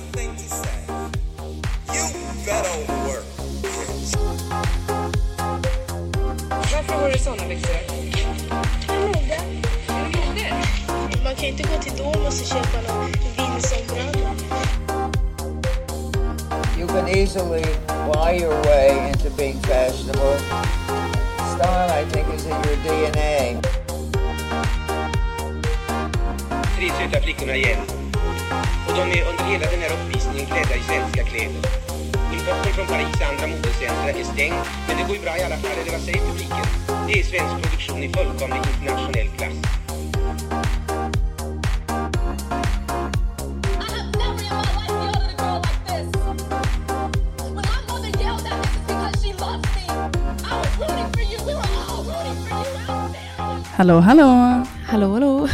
one thing to say. You better work. Varför har du såna byxor? Mode. Är det mode? Man kan ju inte gå till Domus och köpa någon vindsombralla. You can easily buy your way into being fashionable. Style, I think, is in your DNA. tre söta flickorna igen. De är under hela den här uppvisningen klädda i svenska kläder. Importen från Paris och andra modecentra är stängd, men det går ju bra i alla fall, eller vad säger publiken? Det är svensk produktion i fullkomlig internationell klass. Hallå, hallå! Hallå, hallå.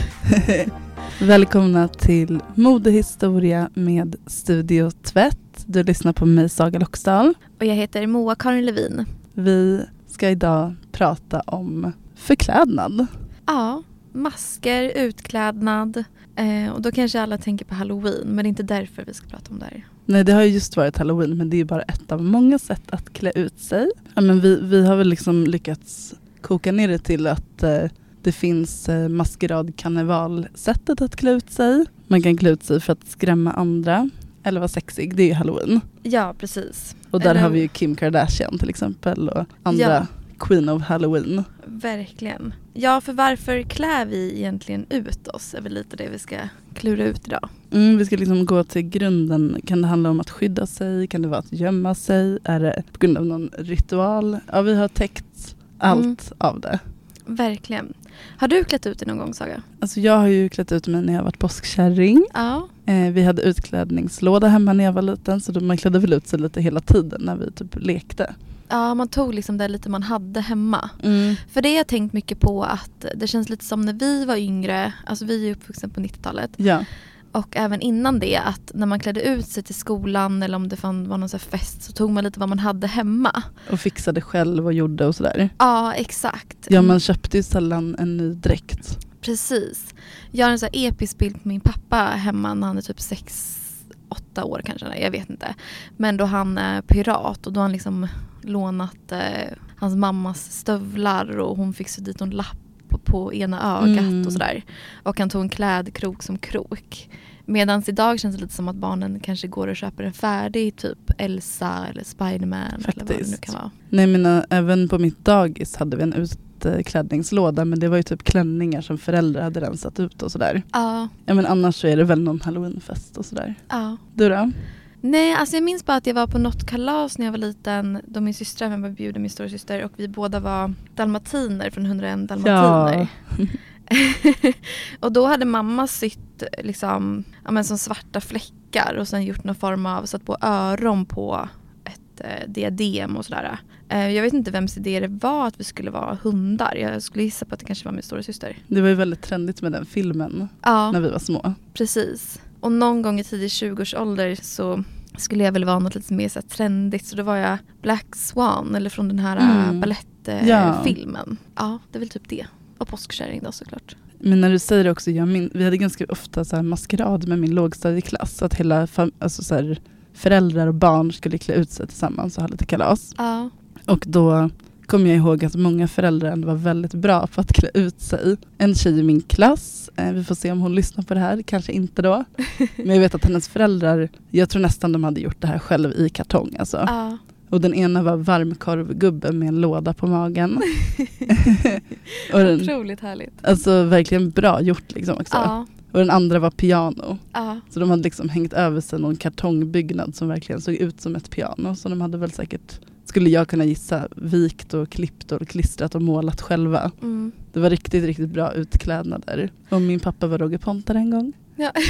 Välkomna till Modehistoria med Studio Tvätt. Du lyssnar på mig, Saga Loxdal. Och jag heter Moa Karin Levin. Vi ska idag prata om förklädnad. Ja, masker, utklädnad. Eh, och då kanske alla tänker på halloween, men det är inte därför vi ska prata om det här. Nej, det har ju just varit halloween, men det är bara ett av många sätt att klä ut sig. Ja, men vi, vi har väl liksom lyckats koka ner det till att eh, det finns eh, maskerad-karneval-sättet att klä ut sig. Man kan klä ut sig för att skrämma andra eller vara sexig. Det är ju halloween. Ja, precis. Och där Eller- har vi ju Kim Kardashian till exempel och andra Ja. Queen of Halloween. Verkligen. Ja, för varför klär vi egentligen ut oss är väl lite det vi ska klura ut idag. Mm, vi ska liksom gå till grunden. Kan det handla om att skydda sig? Kan det vara att gömma sig? Är det på grund av någon ritual? Ja, vi har täckt allt Mm. av det. Verkligen. Har du klätt ut dig någon gång, Saga? Alltså jag har ju klätt ut mig när jag varit påskkärring. Ja. Eh, vi hade utklädningslåda hemma när jag var liten så man klädde väl ut sig lite hela tiden när vi typ lekte. Ja, man tog liksom det lite man hade hemma. För det har jag tänkt mycket på att det känns lite som när vi var yngre, alltså vi är uppvuxna på 90-talet Ja, och även innan det att när man klädde ut sig till skolan eller om det fan var någon så fest så tog man lite vad man hade hemma. och fixade själv och gjorde och sådär. Ja, exakt. Ja, man köpte ju sällan en ny dräkt. Precis. Jag har en så episk bild på min pappa hemma när han är typ sex, åtta år kanske, jag vet inte. Men då han är pirat och då har han liksom lånat eh, hans mammas stövlar och hon fick så dit en lapp på, på ena ögat Mm. och sådär. Och han tog en klädkrok som krok. Medan idag känns det lite som att barnen kanske går och köper en färdig typ Elsa eller Spiderman eller vad det nu Faktiskt. kan vara. Nej men äh, även på mitt dagis hade vi en utklädningslåda men det var ju typ klänningar som föräldrar hade rensat ut och sådär. Ja, Ja men annars så är det väl någon halloweenfest och sådär. ja. Du då? Nej, alltså jag minns bara att jag var på något kalas när jag var liten då min syster även var bjuden, min storasyster och vi båda var dalmatiner från 101 dalmatiner. och då hade mamma sytt liksom, ja, men som svarta fläckar och sen gjort någon form av, satt på öron på ett eh, diadem och sådär. Eh, jag vet inte vems idé det var att vi skulle vara hundar. Jag skulle gissa på att det kanske var min storasyster. Det var ju väldigt trendigt med den filmen Ja. när vi var små. Precis. Och någon gång i tidig 20-årsålder så skulle jag väl vara något lite mer så trendigt. Så då var jag Black Swan eller från den här Mm. mm. balettfilmen. Ja. ja, det är väl typ det. Och påskkärring då såklart. Men när du säger det också, jag min, vi hade ganska ofta så maskerad med min lågstadieklass. Att hela alltså så här, föräldrar och barn skulle klä ut sig tillsammans och ha lite kalas. Ja. Och då kommer jag ihåg att många föräldrar var väldigt bra på att klä ut sig. En tjej i min klass, eh, vi får se om hon lyssnar på det här, kanske inte då. Men jag vet att hennes föräldrar, jag tror nästan de hade gjort det här själv i kartong. Alltså. Ja. Och den ena var varmkorvgubbe med en låda på magen. och den, Otroligt härligt. alltså verkligen bra gjort liksom också. Ja. Och den andra var piano. Ja. Så de hade liksom hängt över sig någon kartongbyggnad som verkligen såg ut som ett piano. Så de hade väl säkert, skulle jag kunna gissa, vikt och klippt och klistrat och målat själva. Mm. Det var riktigt, riktigt bra utklädnader. Och min pappa var Roger Pontare en gång. ja.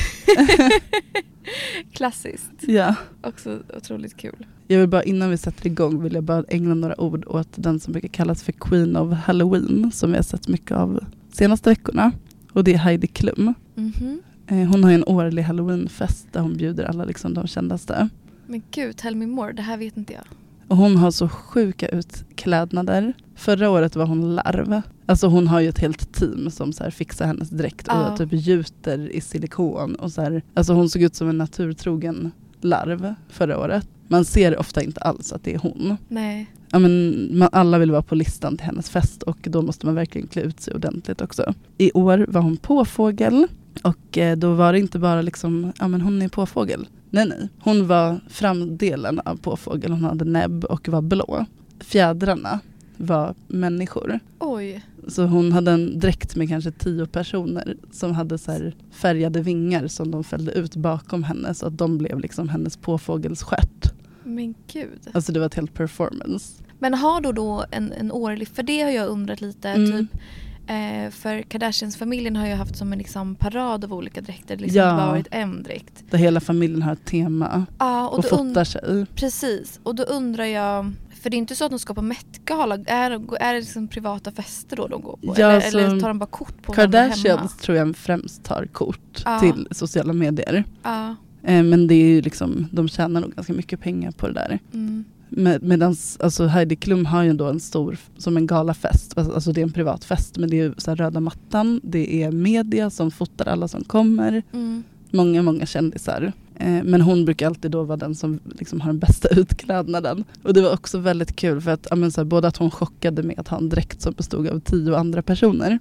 Klassiskt. Ja. Också otroligt kul. Jag vill bara innan vi sätter igång vill jag bara ägna några ord åt den som brukar kallas för Queen of Halloween som vi har sett mycket av senaste veckorna. Och det är Heidi Klum. Mhm. Eh, Hon har en årlig halloweenfest där hon bjuder alla liksom de kändaste. Men gud, tell me more. Det här vet inte jag. Och hon har så sjuka utklädnader. Förra året var hon larv. Alltså hon har ju ett helt team som så fixar hennes dräkt och Ja. typ gjuter i silikon. Och så här, alltså hon såg ut som en naturtrogen larv förra året. Man ser ofta inte alls att det är hon. Nej. Ja, men man, alla vill vara på listan till hennes fest och då måste man verkligen klä ut sig ordentligt också. I år var hon påfågel och eh, då var det inte bara liksom, ja men hon är påfågel. Nej nej, hon var framdelen av påfågel. Hon hade näbb och var blå. Fjädrarna var människor. Oj. Så hon hade en dräkt med kanske tio personer som hade så färgade vingar som de fällde ut bakom henne så att de blev liksom hennes påfågelsstjärt. Men gud. Alltså det var ett helt performance. Men har då då en, en årlig, för det har jag undrat lite, Mm. typ eh, för Kardashians-familjen har ju haft som en liksom parad av olika dräkter. Det liksom Ja. inte bara varit en dräkt. Där hela familjen har ett tema Ja, och, och, fotar sig. Precis, och då undrar jag, för det är inte så att de ska på Met-gala, är, är det liksom privata fester då de går på? Ja, eller, så eller tar de bara kort på? Kardashians tror jag främst tar kort Ja. till sociala medier. Ja, Eh, men det är ju liksom, de tjänar nog ganska mycket pengar på det där. mm, Med, medans, alltså Heidi Klum har ju då en stor, som en galafest, alltså alltså det är en privat fest men det är så röda mattan, det är media som fotar alla som kommer, mm. många, många kändisar. Eh, men hon brukar alltid då vara den som liksom har den bästa utklädnaden. Och det var också väldigt kul för att, men så här, både att hon chockade med att ha en dräkt som bestod av tio andra personer.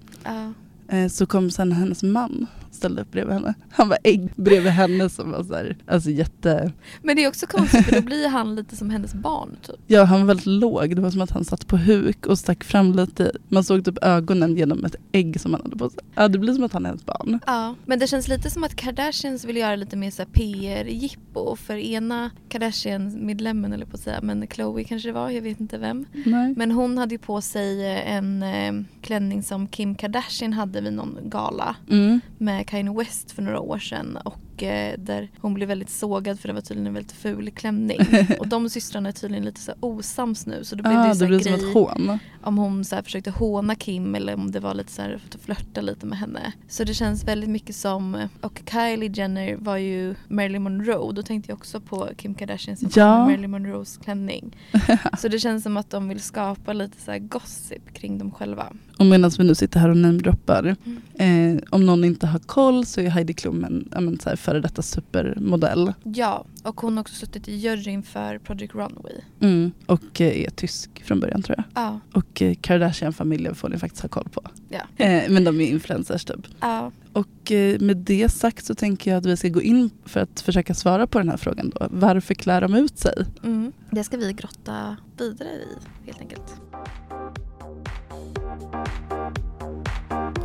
Eh, så kom sen hennes man ställde upp bredvid henne. Han var ägg bredvid henne som var så här, alltså jätte, Men det är också konstigt för då blir han lite som hennes barn typ. ja han var väldigt låg. Det var som att han satt på huk och stack fram lite. Man såg typ ögonen genom ett ägg som han hade på sig. Ja det blir som att han är hennes barn. Ja, men det känns lite som att Kardashians vill göra lite mer så här PR-jippo för ena Kardashian-medlemmen eller på att säga, men Chloe kanske det var, jag vet inte vem. Nej. Men hon hade ju på sig en eh, klänning som Kim Kardashian hade vid någon gala Mm. med Kanye West för några år sedan och eh, där hon blev väldigt sågad för det var tydligen en väldigt ful klänning. och de systrarna är tydligen lite så osams nu så då blev det Ah, ju så det som grej ett hån. om hon så försökte håna Kim eller om det var lite så här att flörta lite med henne. Så det känns väldigt mycket som, och Kylie Jenner var ju Marilyn Monroe. Då tänkte jag också på Kim Kardashian som Ja. Marilyn Monroes klänning. så det känns som att de vill skapa lite så gossip kring dem själva. Och medan vi nu sitter här och namedroppar. Mm. Eh, om någon inte har koll så är Heidi Klum en ja, men, så här, före detta supermodell. Ja, och hon har också suttit i juryn för Project Runway. Mm. Och eh, är tysk från början tror jag. Ja, Och eh, Kardashian-familjen får ni faktiskt ha koll på. ja. Eh, men de är influencers typ. ja. Och eh, med det sagt så tänker jag att vi ska gå in för att försöka svara på den här frågan då. Varför klär de ut sig? Mm. Det ska vi grotta vidare i helt enkelt.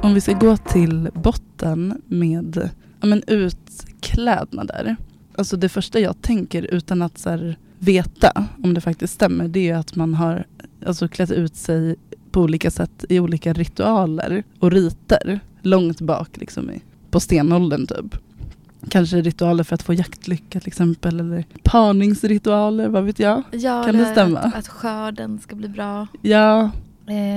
Om vi ska gå till botten med ja, men utklädnader. Alltså det första jag tänker utan att så här, veta om det faktiskt stämmer det är att man har alltså, klätt ut sig på olika sätt i olika ritualer och riter långt bak liksom i, på stenåldern typ. Kanske ritualer för att få jaktlycka till exempel eller parningsritualer, vad vet jag. Ja, Kan det eller stämma? Att, att skörden ska bli bra. Ja,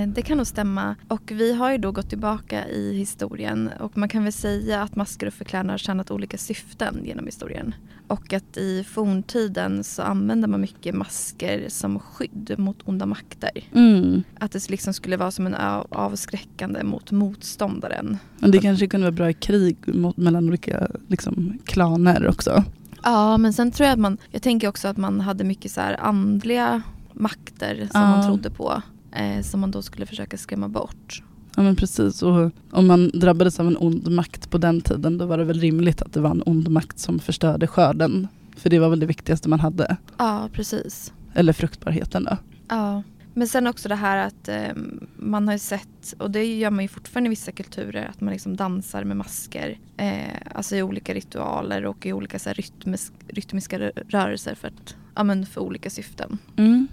det kan nog stämma. Och vi har ju då gått tillbaka i historien och man kan väl säga att masker och förklädnader har tjänat olika syften genom historien. Och att i forntiden så använde man mycket masker som skydd mot onda makter. mm. Att det liksom skulle vara som en av- avskräckande mot motståndaren. Men det kanske kunde vara bra i krig mot, mellan olika liksom, klaner också. Ja, men sen tror jag att man, jag tänker också att man hade mycket så andliga makter som Ja. man trodde på. Eh, som man då skulle försöka skrämma bort. Ja men precis. Och om man drabbades av en ond makt på den tiden då var det väl rimligt att det var en ond makt som förstörde skörden. För det var väl det viktigaste man hade. Ja, precis. Eller fruktbarheten då. Ja. Men sen också det här att eh, man har ju sett, och det gör man ju fortfarande i vissa kulturer, att man liksom dansar med masker. Eh, alltså i olika ritualer och i olika så här, rytmisk, rytmiska rö- rörelser för, att, ja, men för olika syften. Mm.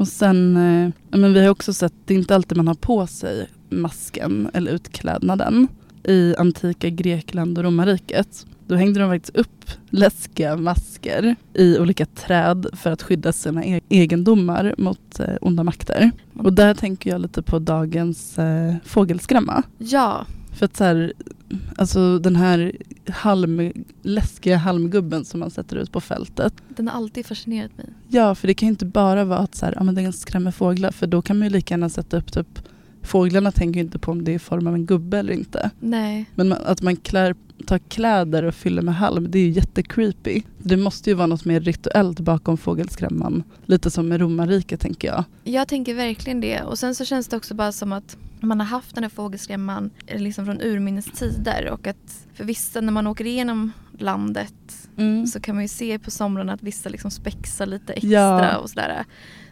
Och sen, eh, men vi har också sett, det är inte alltid man har på sig masken eller utklädnaden. I antika Grekland och romarriket. Då hängde de faktiskt upp läskiga masker i olika träd för att skydda sina e- egendomar mot eh, onda makter. Och där tänker jag lite på dagens eh, fågelskrämma. Ja, För att så här, alltså den här halm, läskiga halmgubben som man sätter ut på fältet. den har alltid fascinerat mig. Ja, för det kan ju inte bara vara att så här, ja, men den skrämmer fåglar. För då kan man ju lika gärna sätta upp typ Fåglarna tänker ju inte på om det är i form av en gubbe eller inte. Nej, Men man, att man klär tar kläder och fyller med halm, det är ju jättecreepy. Det måste ju vara något mer rituellt bakom fågelskrämman. Lite som med romarriket tänker jag. Jag tänker verkligen det. Och sen så känns det också bara som att man har haft den här fågelskrämman eh, liksom från urminnes tider och att för vissa när man åker igenom landet så kan man ju se på somrarna att vissa liksom spexar lite extra Ja. och sådär.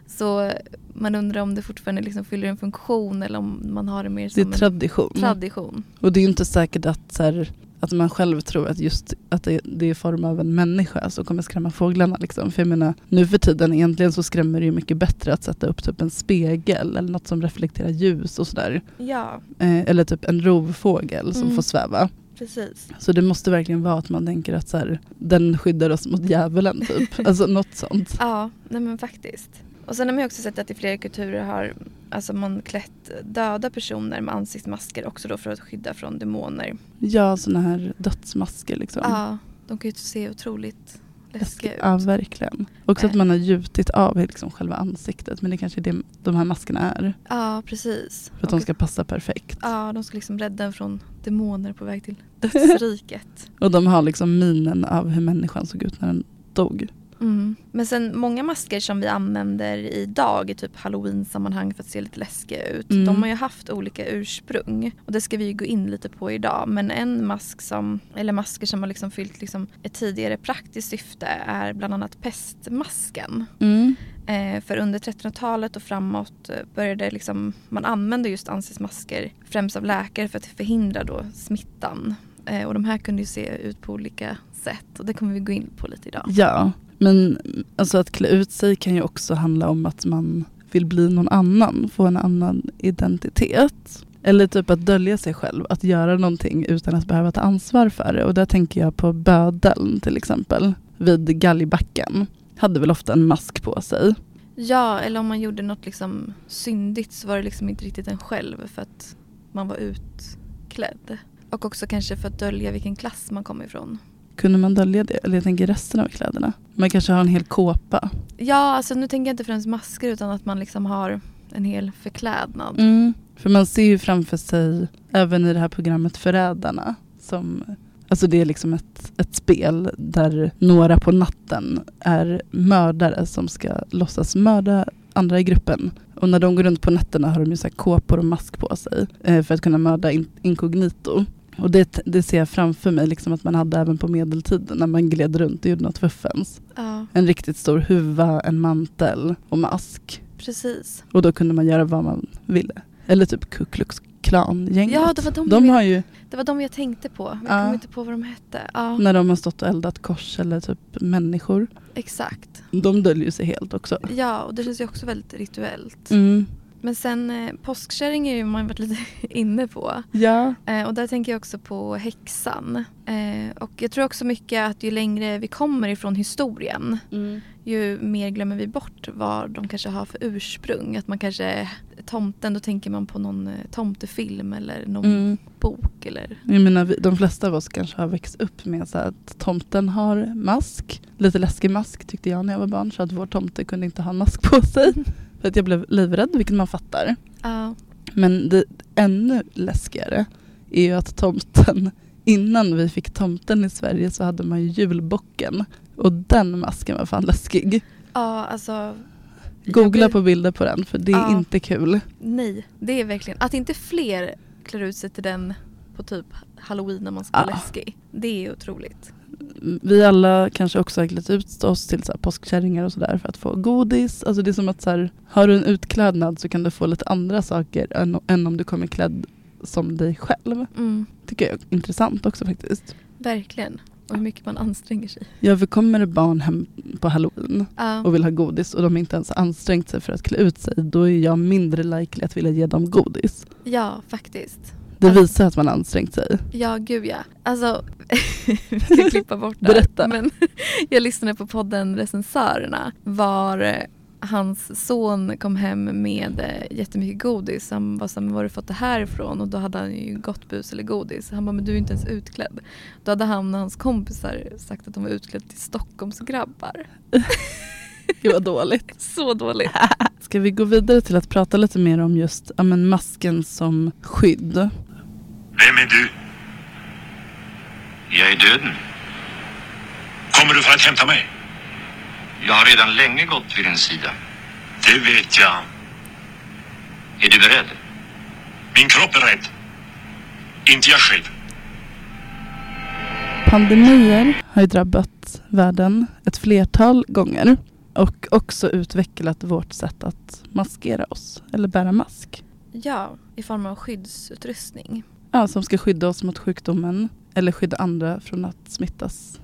Så man undrar om det fortfarande liksom fyller en funktion eller om man har det mer Det som är en tradition. tradition. Och det är ju inte säkert att, så här, att man själv tror att just att det, det är form av en människa som kommer skrämma fåglarna. Liksom. För jag menar, nu för tiden egentligen så skrämmer det ju mycket bättre att sätta upp typ en spegel eller något som reflekterar ljus och sådär. Ja, Eh, eller typ en rovfågel som Mm. får sväva. precis. Så det måste verkligen vara att man tänker att så här, den skyddar oss mot djävulen typ. alltså något sånt. Ja, nej men faktiskt. Och sen har man ju också sett att i flera kulturer har alltså man klätt döda personer med ansiktsmasker också då för att skydda från demoner. Ja, såna här dödsmasker liksom. Ja, de kan ju se otroligt läskiga ut. Ja, verkligen. Också att Eh. man har gjutit av liksom själva ansiktet. Men det kanske är det de här maskerna är. Ja, precis. För att de Och- ska passa perfekt. Ja, de ska liksom rädda en från demoner på väg till dödsriket. Och de har liksom minen av hur människan såg ut när den dog. Mm. Men sen många masker som vi använder idag i typ halloween-sammanhang för att se lite läskiga ut. Mm. De har ju haft olika ursprung. Och det ska vi ju gå in lite på idag. Men en mask som, eller masker som har liksom fyllt liksom ett tidigare praktiskt syfte är bland annat pestmasken. Mm. Eh, för under 1300-talet och framåt började liksom, man använda just ansiktsmasker främst av läkare för att förhindra då smittan. Eh, och de här kunde ju se ut på olika sätt och det kommer vi gå in på lite idag. Ja, men alltså att klä ut sig kan ju också handla om att man vill bli någon annan, få en annan identitet. Eller typ att dölja sig själv, att göra någonting utan att behöva ta ansvar för det. Och där tänker jag på bödeln till exempel, vid galgbacken. Hade väl ofta en mask på sig. Ja, eller om man gjorde något liksom syndigt så var det liksom inte riktigt en själv för att man var utklädd. Och också kanske för att dölja vilken klass man kom ifrån. Kunde man dölja det? Eller jag tänker resten av kläderna. Man kanske har en hel kåpa. Ja, alltså nu tänker jag inte främst masker utan att man liksom har en hel förklädnad. Mm. För man ser ju framför sig, även i det här programmet Förrädarna, som, alltså det är liksom ett, ett spel där några på natten är mördare som ska låtsas mörda andra i gruppen. Och när de går runt på nätterna har de ju så här kåpor och mask på sig eh, för att kunna mörda in, inkognito. Och det, det ser jag framför mig liksom att man hade även på medeltiden när man gled runt och gjorde något fuffens. Ja, En riktigt stor huva, en mantel och mask. precis. Och då kunde man göra vad man ville. Eller typ Ku Klux Klan-gänget. Ja, det var de, de jag, har ju, det var de jag tänkte på. Men Ja. jag kommer inte på vad de hette. Ja, när de har stått och eldat kors eller typ människor, exakt. de döljer sig helt också. Ja, och det känns ju också väldigt rituellt. Mm. Men sen eh, påskkärring är ju man varit lite inne på. Ja. Eh, och där tänker jag också på häxan. Eh, och jag tror också mycket att ju längre vi kommer ifrån historien ju mer glömmer vi bort vad de kanske har för ursprung. Att man kanske, tomten, då tänker man på någon eh, tomtefilm eller någon Mm. bok eller Jag menar, de flesta av oss kanske har växt upp med så att tomten har mask. Lite läskig mask tyckte jag när jag var barn, så att vår tomte kunde inte ha mask på sig. För att jag blev livrädd, vilket man fattar. Ja, Men det ännu läskigare är ju att tomten, innan vi fick tomten i Sverige så hade man ju julbocken. Och den masken var fan läskig. ja alltså. jag Googla blir- på bilder på den för det är Ja. inte kul. Nej, det är verkligen. Att inte fler klär ut sig till den på typ halloween när man ska vara Ja. läskig. Det är otroligt. Vi alla kanske också har klätt ut oss till så här påskkärringar och sådär för att få godis. Alltså det är som att så här, har du en utklädnad så kan du få lite andra saker än, än om du kommer klädd som dig själv. Mm, Tycker jag är intressant också faktiskt. verkligen. Och hur mycket man anstränger sig. Ja, för kommer det barn hem på halloween Ja, och vill ha godis och de inte ens ansträngt sig för att klä ut sig, då är jag mindre likely att vilja ge dem godis. ja faktiskt. Det Alltså- visar att man har ansträngt sig. Ja, gud ja. Alltså, vi ska klippa bort det här. Berätta. Men jag lyssnade på podden Recensörerna var eh, hans son kom hem med eh, jättemycket godis. Han var så här, men var har du fått det här ifrån? Och då hade han ju gått bus eller godis. Han bara, men du är inte ens utklädd. Då hade han och hans kompisar sagt att de var utklädda till Stockholmsgrabbar. Det var dåligt. Så dåligt. Ska vi gå vidare till att prata lite mer om just ja, men masken som skydd? Vem är du? Jag är döden. Kommer du för att hämta mig? Jag har redan länge gått vid din sida. Det vet jag. Är du beredd? Min kropp är rädd. Inte jag själv. Pandemier har ju drabbat världen ett flertal gånger och också utvecklat vårt sätt att maskera oss eller bära mask. Ja, i form av skyddsutrustning. Ja, som ska skydda oss mot sjukdomen eller skydda andra från att smittas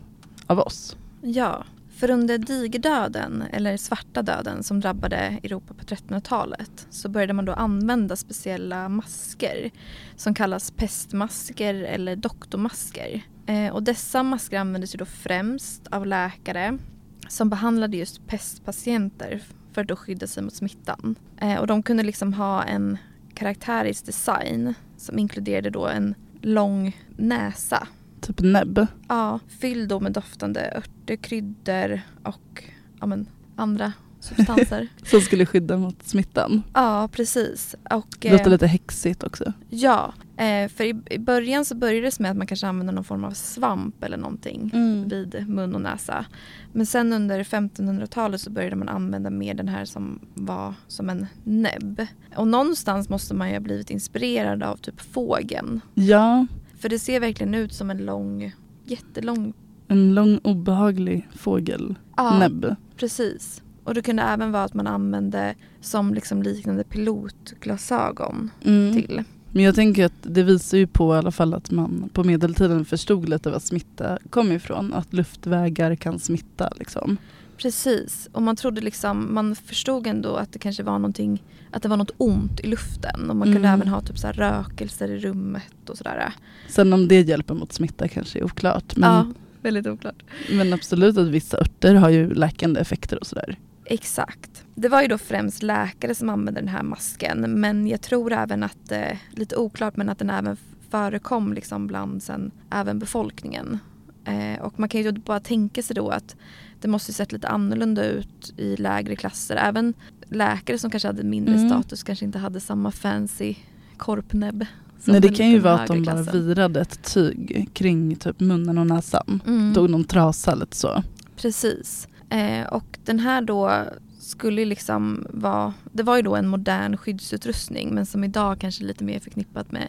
av oss. Ja, för under digerdöden, eller svarta döden som drabbade Europa på 1300-talet så började man då använda speciella masker som kallas pestmasker eller doktormasker. Eh, och dessa masker användes ju då främst av läkare som behandlade just pestpatienter för att då skydda sig mot smittan. Eh, och de kunde liksom ha en karaktärisk design som inkluderade då en lång näsa Typ näbb. Ja, fylld då med doftande örter, kryddor och ja, men, andra substanser. Som skulle skydda mot smittan. ja, precis. Och, Det låter eh, lite häxigt också. Ja, eh, för i, i början så började det med att man kanske använde någon form av svamp eller någonting Mm. vid mun och näsa. Men sen under 1500-talet så började man använda mer den här som var som en näbb. Och någonstans måste man ju ha blivit inspirerad av typ fågeln. Ja, För det ser verkligen ut som en lång, jättelång en lång obehaglig fågel. Ja, Näbb. Precis. Och det kunde även vara att man använde som liksom liknande pilotglasögon Mm. till. Men jag tänker att det visar ju på i alla fall att man på medeltiden förstod lite var smitta kom ifrån. Att luftvägar kan smitta liksom. Precis. Och man trodde liksom, man förstod ändå att det kanske var någonting, att det var något ont i luften. Och man kunde Mm. även ha typ så rökelser i rummet och sådär. Sen om det hjälper mot smitta kanske är oklart. Men, Ja, väldigt oklart. men absolut att vissa örter har ju läkande effekter och sådär. Exakt. Det var ju då främst läkare som använde den här masken men jag tror även att, eh, lite oklart, men att den även förekom liksom bland sen även befolkningen. Eh, och man kan ju bara tänka sig då att det måste sett lite annorlunda ut i lägre klasser. Även läkare som kanske hade mindre Mm. status kanske inte hade samma fancy korpnäbb. Nej det kan ju vara att de bara virade ett tyg kring typ munnen och näsan. Mm. Tog någon trasa lite så. Precis. Eh, och den här då skulle liksom vara, det var ju då en modern skyddsutrustning men som idag kanske är lite mer förknippat med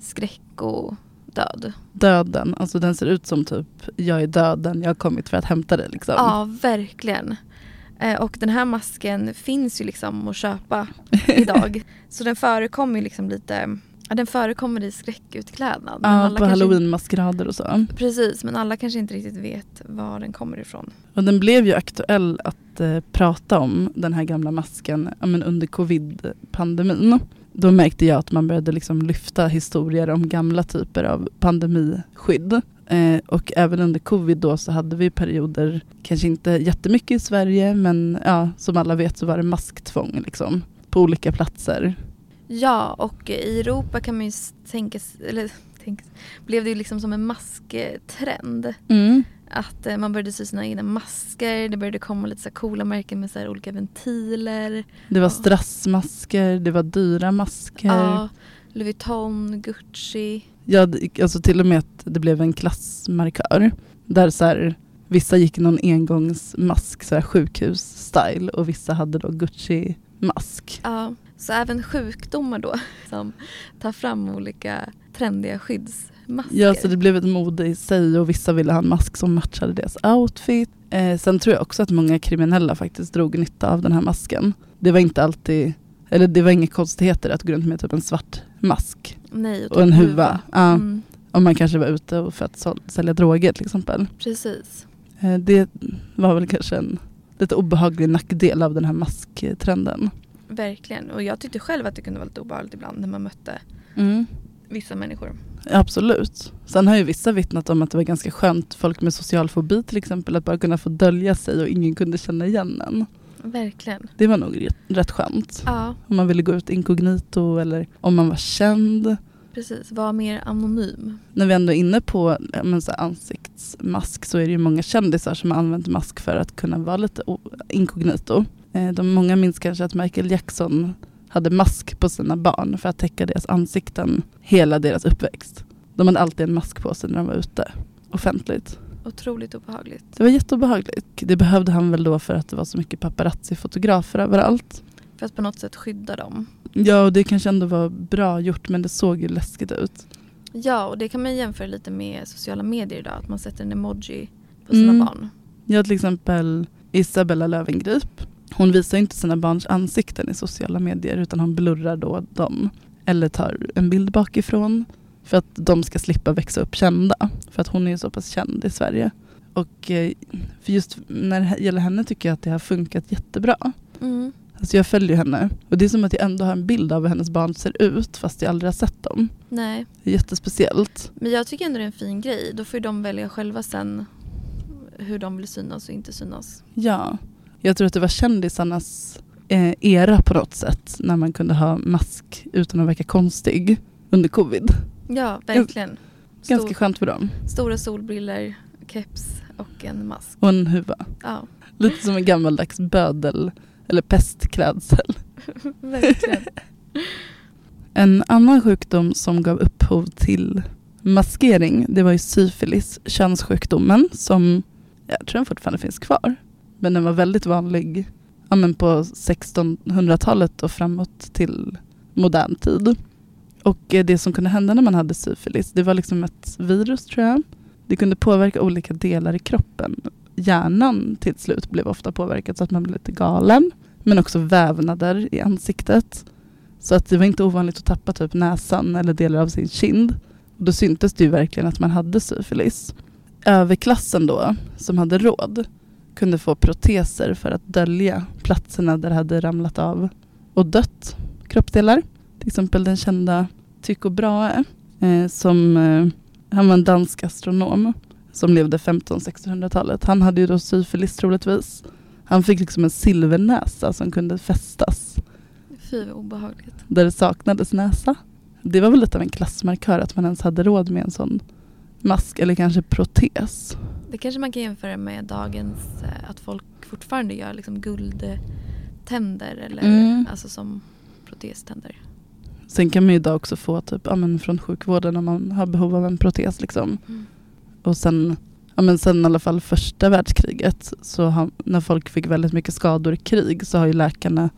skräck och död. Döden, alltså den ser ut som typ jag är döden, jag har kommit för att hämta dig liksom. Ja, verkligen. Eh, och den här masken finns ju liksom att köpa idag. Så den förekommer ju liksom lite, ja, den förekommer i skräckutklädnad. Ja, alla på halloweenmaskerader och så. Precis, men alla kanske inte riktigt vet var den kommer ifrån. Och den blev ju aktuell att eh, prata om den här gamla masken ja, men under covid-pandemin. Då märkte jag att man började liksom lyfta historier om gamla typer av pandemiskydd. Eh, och även under covid då så hade vi perioder, kanske inte jättemycket i Sverige men ja, som alla vet så var det masktvång liksom, på olika platser. Ja, och i Europa kan man ju tänka, eller tänka, blev det ju liksom som en masktrend. Att eh, man började sy sina egna masker, det började komma lite så coola märken med så olika ventiler. Det var strassmasker, det var dyra masker. Ja, Louis Vuitton, Gucci. Ja, alltså till och med att det blev en klassmarkör. Där så här, vissa gick någon engångsmask, så här sjukhus-style och vissa hade då Gucci-mask. Ja, så även sjukdomar då som tar fram olika trendiga skyddsmasker. Ja, så det blev ett mode i sig och vissa ville ha en mask som matchade deras outfit. Eh, sen tror jag också att många kriminella faktiskt drog nytta av den här masken. Det var inte alltid, eller det var inga konstigheter att gå runt med typ en svart mask Nej, och en typ huva. Ja, Mm, Om man kanske var ute och för att sälja droger till exempel. precis. Eh, Det var väl kanske en lite obehaglig nackdel av den här masktrenden. Verkligen. Och jag tyckte själv att det kunde vara lite obehagligt ibland när man mötte vissa människor. Absolut. Sen har ju vissa vittnat om att det var ganska skönt, folk med social fobi till exempel, att bara kunna få dölja sig och ingen kunde känna igen en. Verkligen. Det var nog rätt, skönt. Ja, Om man ville gå ut inkognito eller om man var känd. precis. Var mer anonym. När vi ändå är inne på men så ansiktsmask så är det ju många kändisar som har använt mask för att kunna vara lite inkognito. Eh, de många minns kanske att Michael Jackson hade mask på sina barn för att täcka deras ansikten hela deras uppväxt. De hade alltid en mask på sig när de var ute. Offentligt. Otroligt obehagligt. Det var jätteobehagligt. Det behövde han väl då för att det var så mycket paparazzi-fotografer överallt. För att på något sätt skydda dem. Ja, och det kanske ändå var bra gjort men det såg ju läskigt ut. Ja, och det kan man jämföra lite med sociala medier idag. Att man sätter en emoji på sina Mm. barn. Jag till exempel Isabella Löwengrip. Hon visar inte sina barns ansikten i sociala medier utan hon blurrar då dem. Eller tar en bild bakifrån för att de ska slippa växa upp kända. För att hon är ju så pass känd i Sverige. Och eh, för just när det gäller henne tycker jag att det har funkat jättebra. Mm. Alltså jag följer henne och det är som att jag ändå har en bild av hur hennes barn ser ut fast jag aldrig har sett dem. Nej, Det är jättespeciellt. men jag tycker ändå det är en fin grej. Då får ju de välja själva sen hur de vill synas och inte synas. Ja, jag tror att det var kändisarnas eh, era på något sätt när man kunde ha mask utan att verka konstig under covid. Ja, verkligen. Ganska Stor, skönt för dem. stora solbriller, keps och en mask. Och en huva. Ja, Lite som en gammaldags bödel eller pestklädsel. verkligen. En annan sjukdom som gav upphov till maskering det var ju syfilis, könssjukdomen som jag tror den fortfarande finns kvar. Men den var väldigt vanlig ja, men på 1600-talet och framåt till modern tid. Och eh, det som kunde hända när man hade syfilis det var liksom ett virus tror jag. Det kunde påverka olika delar i kroppen. Hjärnan till slut blev ofta påverkad så att man blev lite galen. Men också vävnader i ansiktet. Så att det var inte ovanligt att tappa typ näsan eller delar av sin kind. Och då syntes det ju verkligen att man hade syfilis. Överklassen då, som hade råd, kunde få proteser för att dölja platserna där det hade ramlat av och dött kroppsdelar. Till exempel den kända Tycho Brahe, eh, som, eh, han var en dansk astronom som levde 1500-1600-talet. Han hade ju då syfilis troligtvis. Han fick liksom en silvernäsa som kunde fästas Fy vad obehagligt. där det saknades näsa. Det var väl lite av en klassmarkör att man ens hade råd med en sån mask eller kanske protes. Det kanske man kan jämföra med dagens, eh, att folk fortfarande gör liksom guldtänder eller Mm. alltså som protestander. Sen kan man ju idag också få typ, ja, men från sjukvården om man har behov av en protes. Liksom. Mm. Och sen, ja, men sen i alla fall första världskriget, så har, när folk fick väldigt mycket skador i krig så har ju läkarna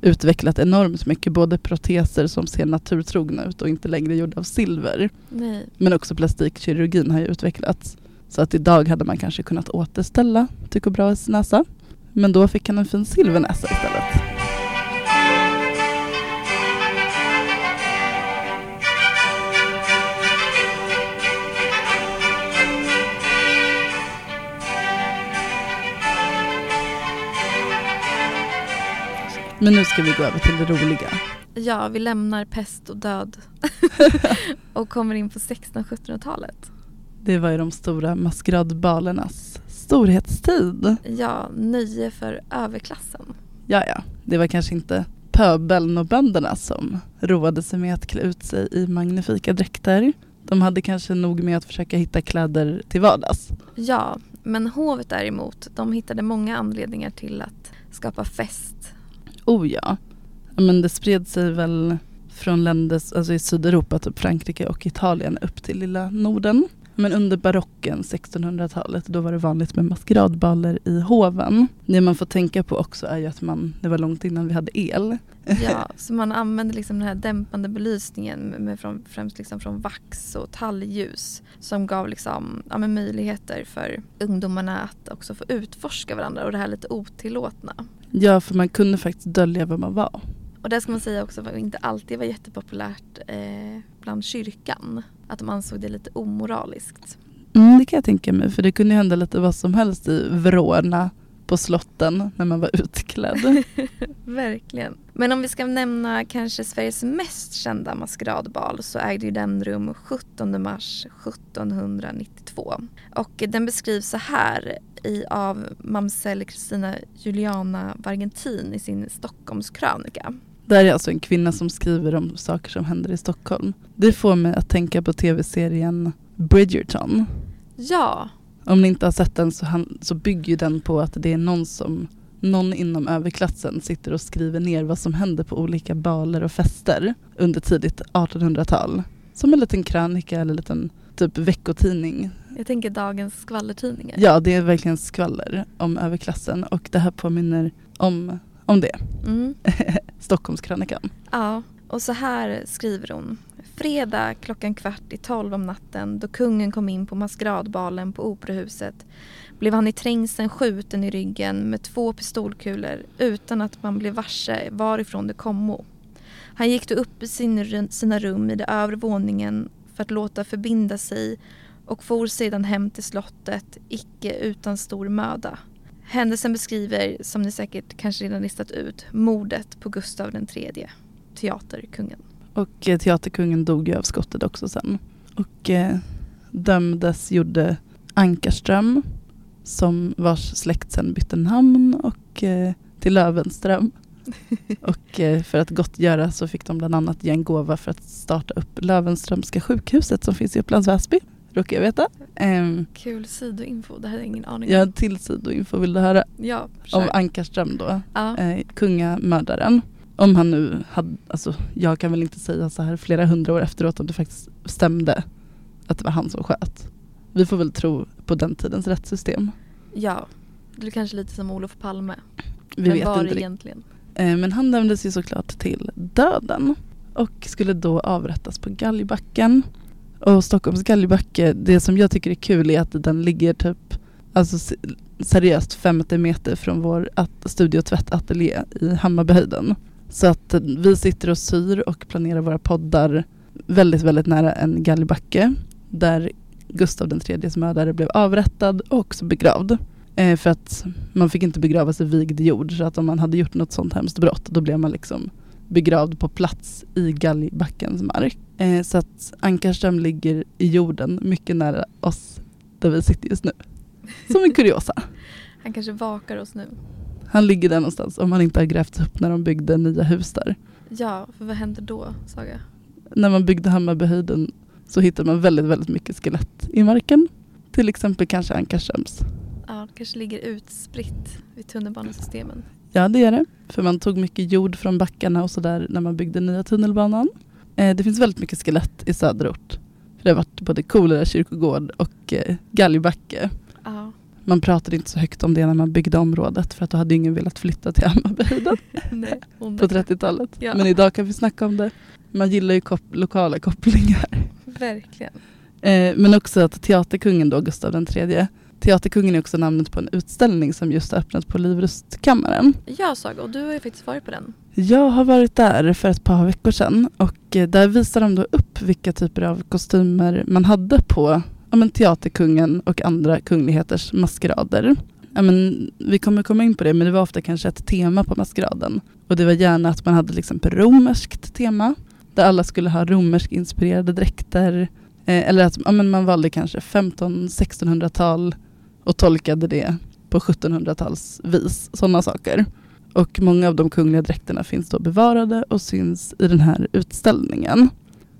utvecklat enormt mycket. Både proteser som ser naturtrogna ut och inte längre gjorda av silver. Nej, Men också plastikkirurgin har ju utvecklats. Så att idag hade man kanske kunnat återställa Tycho Brahes näsa. Men då fick han en fin silvernäsa istället. Men nu ska vi gå över till det roliga. ja vi lämnar pest och död och kommer in på 1600-1700-talet. Det var ju de stora maskeradbalernas storhetstid. Ja, nöje för överklassen. Ja, ja, det var kanske inte pöbeln och bönderna som roade sig med att klä ut sig i magnifika dräkter. De hade kanske nog med att försöka hitta kläder till vardags. Ja, men hovet däremot, de hittade många anledningar till att skapa fest. Oh ja. Men det spred sig väl från länder alltså i Sydeuropa, typ Frankrike och Italien upp till lilla Norden. Men under barocken, 1600-talet, då var det vanligt med maskeradbaler i hoven. Det man får tänka på också är ju att man, det var långt innan vi hade el. Ja, så man använde liksom den här dämpande belysningen med från, främst liksom från vax och talgljus som gav liksom, ja, möjligheter för ungdomarna att också få utforska varandra och det här lite otillåtna. Ja, för man kunde faktiskt dölja vem man var. Och det ska man säga också var inte alltid var jättepopulärt eh, bland kyrkan. Att de ansåg det lite omoraliskt. Mm, det kan jag tänka mig, för det kunde hända lite vad som helst i vrårna på slotten när man var utklädd. Verkligen. Men om vi ska nämna kanske Sveriges mest kända maskeradbal så ägde ju den rum 17 mars 1792. Och den beskrivs så här i, av mamsell Kristina Juliana Vargentin i sin Stockholmskrönika. Det här är alltså en kvinna som skriver om saker som händer i Stockholm. Det får mig att tänka på tv-serien Bridgerton. Ja, Om ni inte har sett den så, han, så bygger den på att det är någon som någon inom överklassen sitter och skriver ner vad som händer på olika baler och fester under tidigt 1800-tal. Som en liten krönika eller en liten typ veckotidning Jag tänker dagens skvallertidningar. Ja, det är verkligen skvaller om överklassen och det här påminner om, om det. Mm. Stockholmskrönikan. Ja, och så här skriver hon. Fredag klockan kvart i tolv om natten då kungen kom in på maskeradbalen på Operahuset blev han i trängseln skjuten i ryggen med två pistolkulor utan att man blev varse varifrån det kommo. Han gick då upp i sin, sina rum i den övre våningen för att låta förbinda sig och for sedan hem till slottet, icke utan stor möda. Händelsen beskriver, som ni säkert kanske redan listat ut, mordet på Gustav III, teaterkungen. Och eh, teaterkungen dog ju av skottet också sen. Och eh, dömdes gjorde Ankarström som vars släkt sen bytte namn och, eh, till Löwenström. och eh, för att gottgöra så fick de bland annat ge en gåva för att starta upp Löwenströmska sjukhuset som finns i Upplands Väsby. Råkar jag veta. Ehm, Kul sidoinfo, det hade jag ingen aning jag har om. till sidoinfo, vill du höra? Ja, Om kör. Ankarström då, Ja. eh, kungamördaren. Om han nu hade, alltså jag kan väl inte säga så här flera hundra år efteråt om det faktiskt stämde att det var han som sköt. Vi får väl tro på den tidens rättssystem. ja, det är kanske lite som Olof Palme. Vi Men vet var inte egentligen? Eh, Men han dömdes ju såklart till döden och skulle då avrättas på Galgbacken. Och Stockholms Galgbacke, det som jag tycker är kul är att den ligger typ alltså seriöst 50 meter från vår studiotvättateljé och tvättateljé i Hammarbyhöjden. Så att vi sitter och syr och planerar våra poddar väldigt, väldigt nära en galgbacke där Gustav IIIs mördare blev avrättad och också begravd. Eh, för att man fick inte begravas i vigd jord så att om man hade gjort något sånt hemskt brott då blev man liksom begravd på plats i galgbackens mark. Eh, så att Ankarström ligger i jorden mycket nära oss där vi sitter just nu. Som en kuriosa. Han kanske vakar oss nu. Han ligger där någonstans om han inte har grävts upp när de byggde nya hus där. Ja, för vad hände då, Saga? När man byggde Hammarbyhöjden så hittade man väldigt, väldigt mycket skelett i marken. Till exempel kanske Ankarströms. Ja, det kanske ligger utspritt vid tunnelbanesystemen. Ja, det är det. För man tog mycket jord från backarna och sådär när man byggde nya tunnelbanan. Eh, det finns väldigt mycket skelett i söderort. För det har varit både Kolera kyrkogård och eh, Galgbacke. Man pratade inte så högt om det när man byggde området för att då hade ingen velat flytta till Hammarbyhöjden på 30-talet. Ja. Men idag kan vi snacka om det. Man gillar ju kop- lokala kopplingar. Verkligen. Eh, men också att teaterkungen då, Gustav III. Teaterkungen är också namnet på en utställning som just har öppnat på Livrustkammaren. Ja, Saga, och du har ju faktiskt varit på den. Jag har varit där för ett par veckor sedan och eh, där visar de då upp vilka typer av kostymer man hade på ja, men teaterkungen och andra kungligheters maskerader. Ja, men, vi kommer komma in på det, men det var ofta kanske ett tema på maskeraden. Och det var gärna att man hade exempel romerskt tema, där alla skulle ha romersk inspirerade dräkter. Eh, eller att ja, men man valde kanske 1500-1600-tal och tolkade det på 1700-talsvis, sådana saker. Och många av de kungliga dräkterna finns då bevarade och syns i den här utställningen.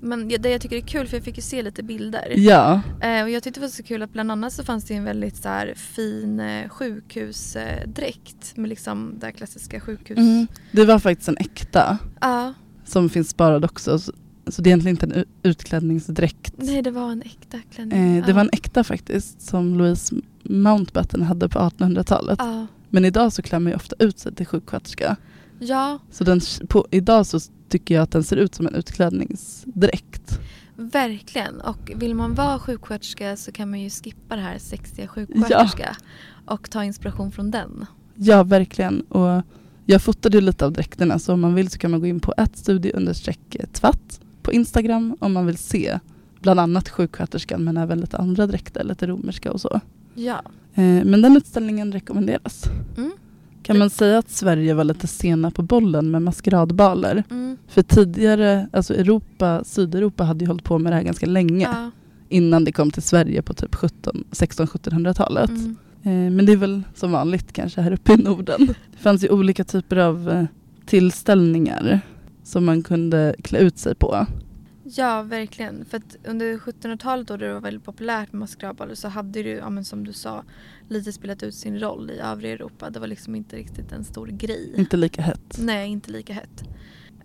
Men det jag tycker är kul, för jag fick ju se lite bilder. Ja, Eh, och jag tyckte det var så kul att bland annat så fanns det en väldigt så här, fin eh, sjukhusdräkt med liksom det här klassiska sjukhus... mm. det var faktiskt en äkta Ja, som finns sparad också. Så, så det är egentligen inte en utklädningsdräkt. nej det var en äkta klänning. Eh, det ja. var en äkta faktiskt som Louise Mountbatten hade på 1800-talet. Ja. Men idag så klär man ju ofta ut sig till sjuksköterska. ja, Så den, på, idag så tycker jag att den ser ut som en utklädningsdräkt. verkligen. Och vill man vara sjuksköterska så kan man ju skippa det här sexiga sjuksköterska och ta inspiration från den. Ja, verkligen. Och jag fotade ju lite av dräkterna så om man vill så kan man gå in på ett studie tvatt på Instagram om man vill se bland annat sjuksköterskan men även lite andra dräkter, lite romerska och så. Ja. Eh, men den utställningen rekommenderas. Mm. Kan man säga att Sverige var lite sena på bollen med maskeradbaler? Mm. För tidigare, alltså Europa, Sydeuropa hade ju hållit på med det här ganska länge Ja. innan det kom till Sverige på typ 17 16-1700-talet. Mm. Eh, Men det är väl som vanligt kanske här uppe i Norden. Det fanns ju olika typer av eh, tillställningar som man kunde klä ut sig på. Ja, verkligen. För att under 1700-talet då det var väldigt populärt med maskeradballer så hade det ju, ja, men som du sa, lite spelat ut sin roll i övriga Europa. Det var liksom inte riktigt en stor grej. Inte lika hett. Nej, inte lika hett.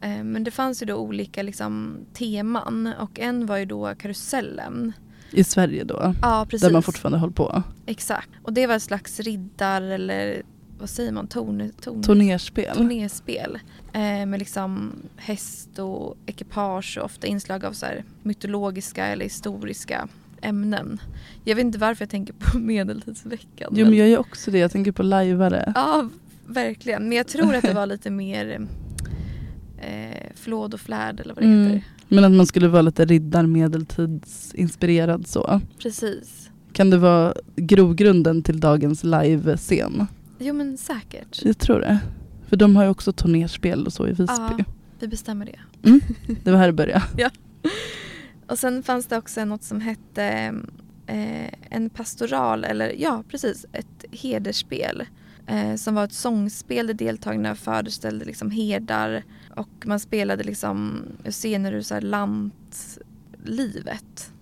Eh, Men det fanns ju då olika liksom, teman och en var ju då karusellen. I Sverige då? Ja, precis. Där man fortfarande håller på? Exakt. Och det var ett slags riddar eller vad säger man? Torn, torn, Turnerspel? Turnerspel. Eh, med liksom häst och ekipage och ofta inslag av så här mytologiska eller historiska ämnen. Jag vet inte varför jag tänker på Medeltidsveckan. Jo men jag gör också det, jag tänker på lajvare. Ja, verkligen. Men jag tror att det var lite mer eh, flåd och flärd eller vad det Mm. heter. Men att man skulle vara lite riddar medeltidsinspirerad så. Precis. Kan det vara grogrunden till dagens livescen? Jo men säkert. Jag tror det. För de har ju också turnerspel och så i Visby. Ja, vi bestämmer det. Mm, det var här det började. Ja. Och sen fanns det också något som hette eh, en pastoral, eller ja precis, ett hedersspel. Eh, som var ett sångspel där deltagarna föreställde liksom herdar och man spelade liksom scener ur så här lantlivet.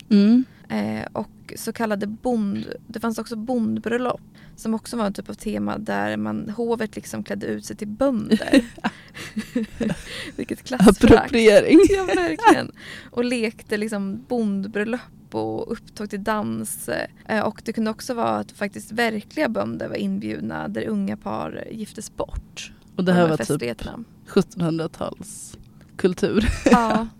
Mm. Eh, och så kallade bond, det fanns också bondbröllop som också var en typ av tema där man, hovet liksom klädde ut sig till bönder. Vilket klassförakt. Appropriering. Ja verkligen. Och lekte liksom bondbröllop och upptåg till dans. Eh, och det kunde också vara att faktiskt verkliga bönder var inbjudna där unga par giftes bort. Och det här var typ festligheterna. 1700-tals kultur. Ja.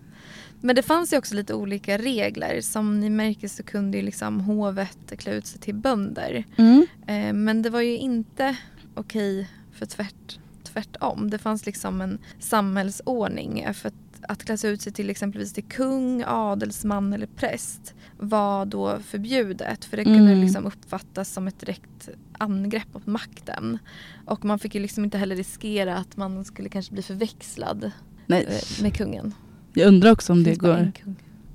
Men det fanns ju också lite olika regler. Som ni märker så kunde ju liksom hovet klä ut sig till bönder. Mm. Eh, men det var ju inte okej för tvärt, tvärtom. Det fanns liksom en samhällsordning. För att, att klä sig ut sig till exempelvis till kung, adelsman eller präst var då förbjudet. För det kunde Mm. liksom uppfattas som ett direkt angrepp på makten. Och man fick ju liksom inte heller riskera att man skulle kanske bli förväxlad Nej. eh, med kungen. Jag undrar också om det går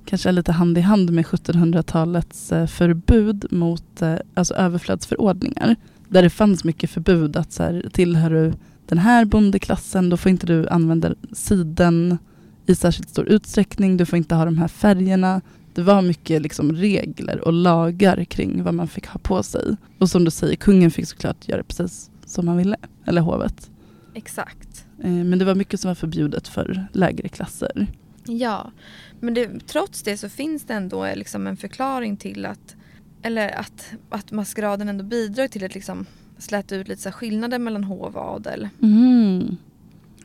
kanske lite hand i hand med 1700-talets eh, förbud mot eh, alltså överflödsförordningar. Där det fanns mycket förbud att så här, tillhör du den här bondeklassen då får inte du använda siden i särskilt stor utsträckning. Du får inte ha de här färgerna. Det var mycket liksom regler och lagar kring vad man fick ha på sig. Och som du säger, kungen fick såklart göra precis som han ville. Eller hovet. Exakt. Eh, Men det var mycket som var förbjudet för lägre klasser. Ja, men det, trots det så finns det ändå liksom en förklaring till att, eller att, att maskeraden ändå bidrar till att liksom släta ut lite så skillnader mellan hov och adel. Mm.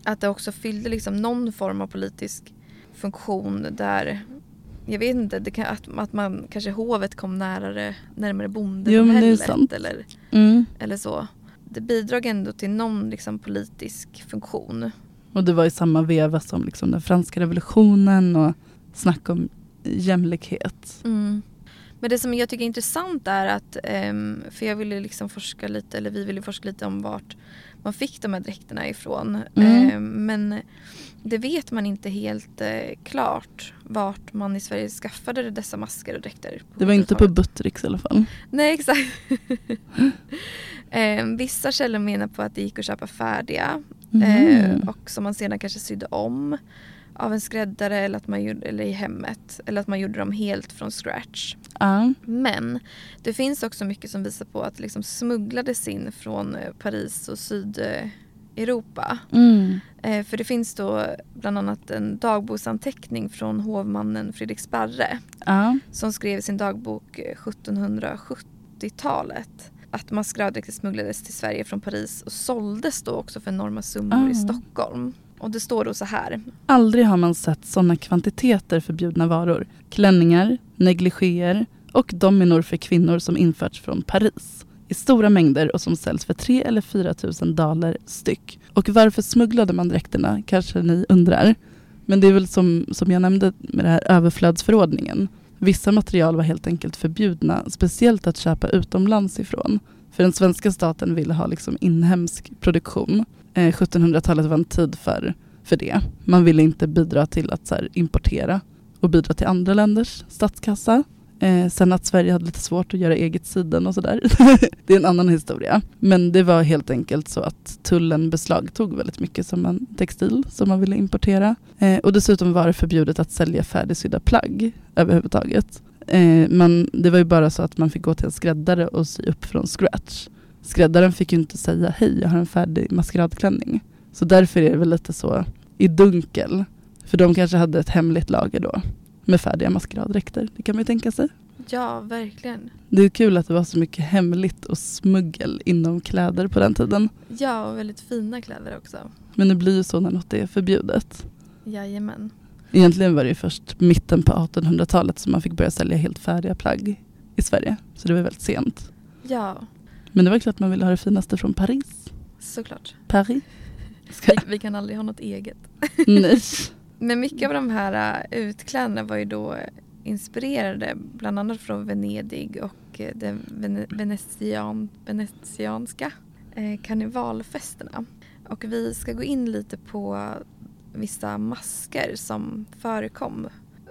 Att det också fyllde liksom någon form av politisk funktion där jag vet inte, kan, att, att man kanske hovet kom närmare, närmare Jo, men eller, Mm. eller så. Det bidrog ändå till någon liksom politisk funktion. Och det var i samma veva som liksom den franska revolutionen och snack om jämlikhet. Mm. Men det som jag tycker är intressant är att, ehm, för jag ville liksom forska lite, eller vi ville forska lite om vart man fick de här dräkterna ifrån. Mm. Ehm, men det vet man inte helt eh, klart vart man i Sverige skaffade dessa masker och dräkter. Det var inte på 70-talet. Buttericks i alla fall. Nej exakt. Ehm, vissa källor menar på att det gick att köpa färdiga Mhm. eh, och som man sedan kanske sydde om av en skräddare eller, att man gjorde, eller i hemmet. Eller att man gjorde dem helt från scratch. Ja. Men det finns också mycket som visar på att det liksom smugglades in från eh, Paris och Sydeuropa. Mm. Eh, för det finns då bland annat en dagboksanteckning från hovmannen Fredrik Sparre Ja. som skrev i sin dagbok eh, 1770-talet att maskeraddräkter smugglades till Sverige från Paris och såldes då också för enorma summor Ah. i Stockholm. Och det står då så här. Aldrig har man sett sådana kvantiteter förbjudna varor. Klänningar, negligéer och dominor för kvinnor som införts från Paris. I stora mängder och som säljs för 3 eller 4 tusen daler styck. Och varför smugglade man dräkterna kanske ni undrar. Men det är väl som, som jag nämnde med den här överflödsförordningen. Vissa material var helt enkelt förbjudna, speciellt att köpa utomlands ifrån. För den svenska staten ville ha liksom inhemsk produktion. Eh, 1700-talet var en tid för, för det. Man ville inte bidra till att så här, importera och bidra till andra länders statskassa. Eh, sen att Sverige hade lite svårt att göra eget siden och sådär. det är en annan historia. Men det var helt enkelt så att tullen beslagtog väldigt mycket som en textil som man ville importera. Eh, och dessutom var det förbjudet att sälja färdigsydda plagg överhuvudtaget. Eh, men det var ju bara så att man fick gå till en skräddare och sy upp från scratch. Skräddaren fick ju inte säga hej, jag har en färdig maskeradklänning. Så därför är det väl lite så i dunkel. För de kanske hade ett hemligt lager då med färdiga maskeraddräkter. Det kan man ju tänka sig. Ja, verkligen. Det är kul att det var så mycket hemligt och smuggel inom kläder på den tiden. Ja, och väldigt fina kläder också. Men det blir ju så när något är förbjudet. Jajamän. Egentligen var det ju först mitten på 1800-talet som man fick börja sälja helt färdiga plagg i Sverige. Så det var väldigt sent. Ja, Men det var klart man ville ha det finaste från Paris. såklart. Paris? Vi, vi kan aldrig ha något eget. Nej. Men mycket av de här äh, utklädnaderna var ju då inspirerade bland annat från Venedig och äh, den de venetian, venetianska äh, karnevalfesterna. Och vi ska gå in lite på vissa masker som förekom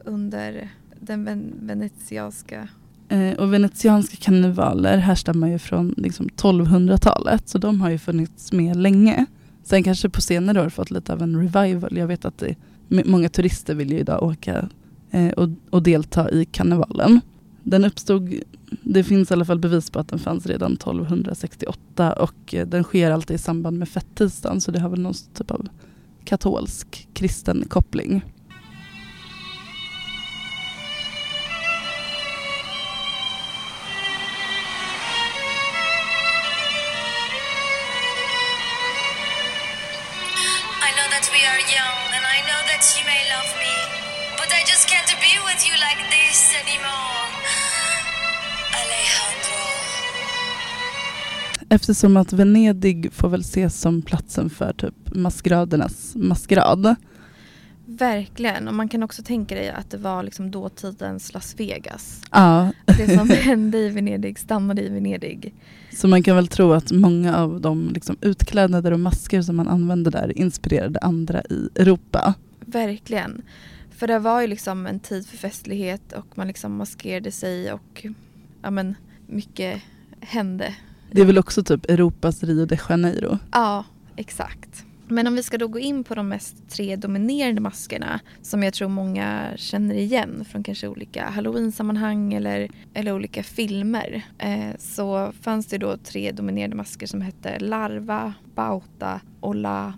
under den venetianska eh, och venetianska karnevaler härstammar ju från liksom 1200-talet så de har ju funnits med länge. Sen kanske på senare år fått lite av en revival. Jag vet att det, många turister vill ju idag åka eh, och, och delta i karnevalen. Den uppstod, det finns i alla fall bevis på att den fanns redan 1268 och eh, den sker alltid i samband med fettisdagen så det har väl någon typ av katolsk kristen koppling. That you may love me, but I just can't be with you like this anymore. Alejandro. Eftersom att Venedig får väl ses som platsen för typ maskeradernas maskerad. Verkligen, och man kan också tänka dig att det var liksom dåtidens Las Vegas. Ja, Det som hände i Venedig stannade i Venedig. så man kan väl tro att många av de liksom utklädnader och masker som man använde där inspirerade andra i Europa. Verkligen. För det var ju liksom en tid för festlighet och man liksom maskerade sig och ja men mycket hände. Det är väl också typ Europas Rio de Janeiro. Ja, exakt. Men om vi ska då gå in på de mest tre dominerande maskerna som jag tror många känner igen från kanske olika halloween-sammanhang eller, eller olika filmer. Eh, så fanns det då tre dominerande masker som hette Larva, Bauta och La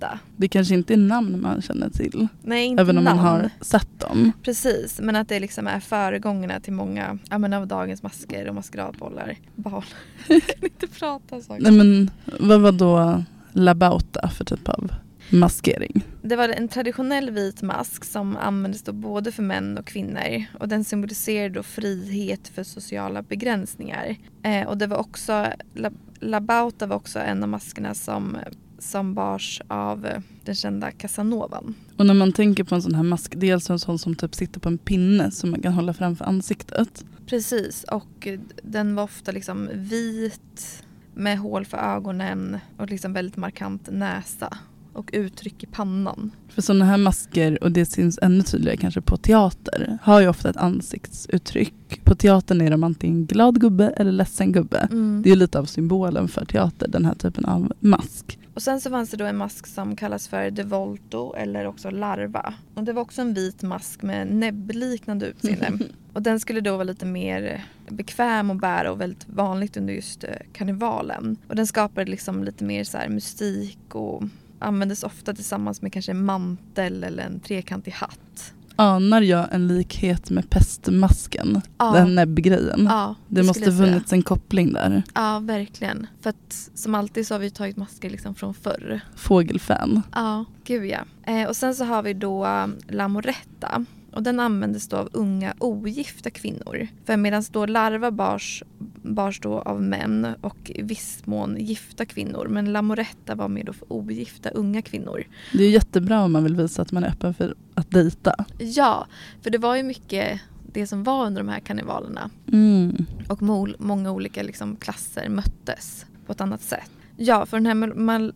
Moretta. Det kanske inte är namn man känner till. Nej, inte Även om namn. man har sett dem. Precis, men att det liksom är föregångarna till många ja, men av dagens masker och maskeradbollar. Bal. Jag kan inte prata så. Nej men vad var då La Bauta för typ av maskering? Det var en traditionell vit mask som användes då både för män och kvinnor och den symboliserade då frihet för sociala begränsningar. Eh, och det var också, La, La Bauta var också en av maskerna som, som bars av eh, den kända Casanovan. Och när man tänker på en sån här mask, alltså en sån som typ sitter på en pinne som man kan hålla framför ansiktet. Precis, och eh, den var ofta liksom vit med hål för ögonen och liksom väldigt markant näsa och uttryck i pannan. För sådana här masker, och det syns ännu tydligare kanske på teater, har ju ofta ett ansiktsuttryck. På teatern är de antingen glad gubbe eller ledsen gubbe. Mm. Det är lite av symbolen för teater, den här typen av mask. Och sen så fanns det då en mask som kallas för De Volto eller också Larva. Och det var också en vit mask med näbbliknande utseende. och den skulle då vara lite mer bekväm att bära och väldigt vanligt under just eh, karnevalen. Och den skapade liksom lite mer så här mystik och användes ofta tillsammans med kanske en mantel eller en trekantig hatt. Anar jag en likhet med pestmasken? Ja. Den näbbgrejen. Ja, det det måste funnits en koppling där. Ja, verkligen. För att som alltid så har vi tagit masker liksom från förr. Fågelfan. Ja, gud ja. Eh, och sen så har vi då um, La Moretta. Och den användes då av unga ogifta kvinnor. För medan då larva bars, bars då av män och i viss mån gifta kvinnor. Men La Moretta var mer då för ogifta unga kvinnor. Det är jättebra om man vill visa att man är öppen för att dejta. Ja, för det var ju mycket det som var under de här karnevalerna. Mm. Och många olika liksom klasser möttes på ett annat sätt. Ja, för den här Mal-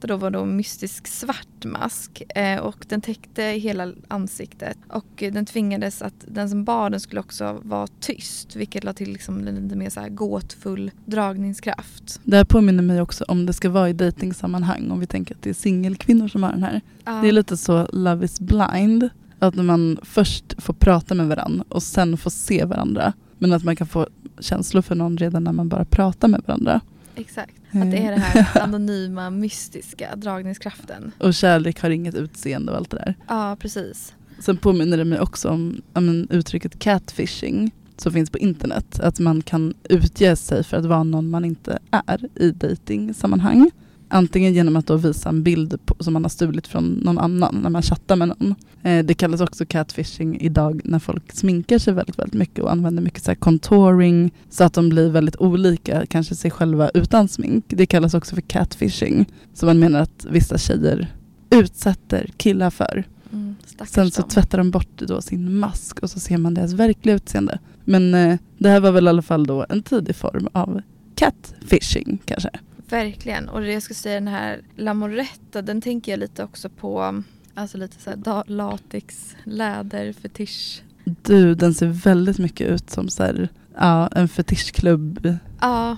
då var då en mystisk svart mask eh, och den täckte hela ansiktet och den tvingades att den som bar den skulle också vara tyst vilket la till liksom en lite mer så här gåtfull dragningskraft. Det här påminner mig också om det ska vara i dejtingsammanhang om vi tänker att det är singelkvinnor som har den här. Ja. Det är lite så Love is blind. Att man först får prata med varandra och sen får se varandra. Men att man kan få känslor för någon redan när man bara pratar med varandra. Exakt, att det är det här anonyma mystiska dragningskraften. Och kärlek har inget utseende och allt det där. Ja, precis. Sen påminner det mig också om men, uttrycket catfishing. som finns på internet. Att man kan utge sig för att vara någon man inte är i dating-sammanhang. Antingen genom att då visa en bild på, som man har stulit från någon annan när man chattar med någon. Eh, det kallas också catfishing idag när folk sminkar sig väldigt, väldigt mycket och använder mycket så contouring så att de blir väldigt olika, kanske sig själva utan smink. Det kallas också för catfishing. Så man menar att vissa tjejer utsätter killar för. Mm, Sen så tvättar de bort då sin mask och så ser man deras verkliga utseende. Men eh, det här var väl i alla fall då en tidig form av catfishing kanske. Verkligen. Och det jag skulle säga den här Lamoretta, den tänker jag lite också på Alltså lite såhär latex, läder, fetisch. Du, den ser väldigt mycket ut som så här, ja, en fetischklubb. Ja,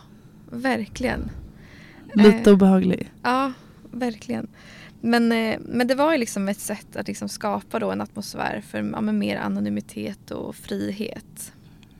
verkligen. Lite Eh, obehaglig. Ja, verkligen. Men, eh, men det var ju liksom ett sätt att liksom skapa då en atmosfär för ja, mer anonymitet och frihet.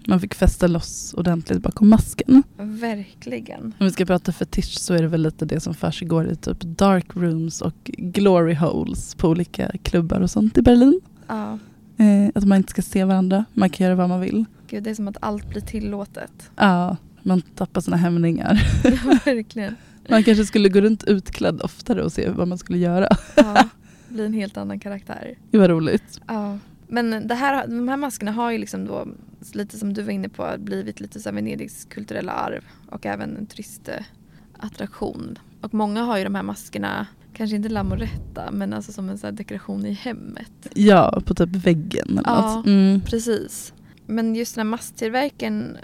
Man fick fästa loss ordentligt bakom masken. Verkligen. Om vi ska prata fetisch så är det väl lite det som försiggår i typ dark rooms och glory holes på olika klubbar och sånt i Berlin. Ja, Eh, att man inte ska se varandra, man kan göra vad man vill. gud det är som att allt blir tillåtet. Ja, man tappar sina hämningar. Ja, verkligen. Man kanske skulle gå runt utklädd oftare och se vad man skulle göra. Ja, blir en helt annan karaktär. Det var roligt. Ja. Men det här, de här maskerna har ju liksom då, lite som du var inne på, blivit lite så Venedigs kulturella arv och även en turistattraktion. Och många har ju de här maskerna, kanske inte Lamoretta, men alltså som en så dekoration i hemmet. Ja, på typ väggen eller Ja, något. Mm. precis. Men just den här masktillverkningen,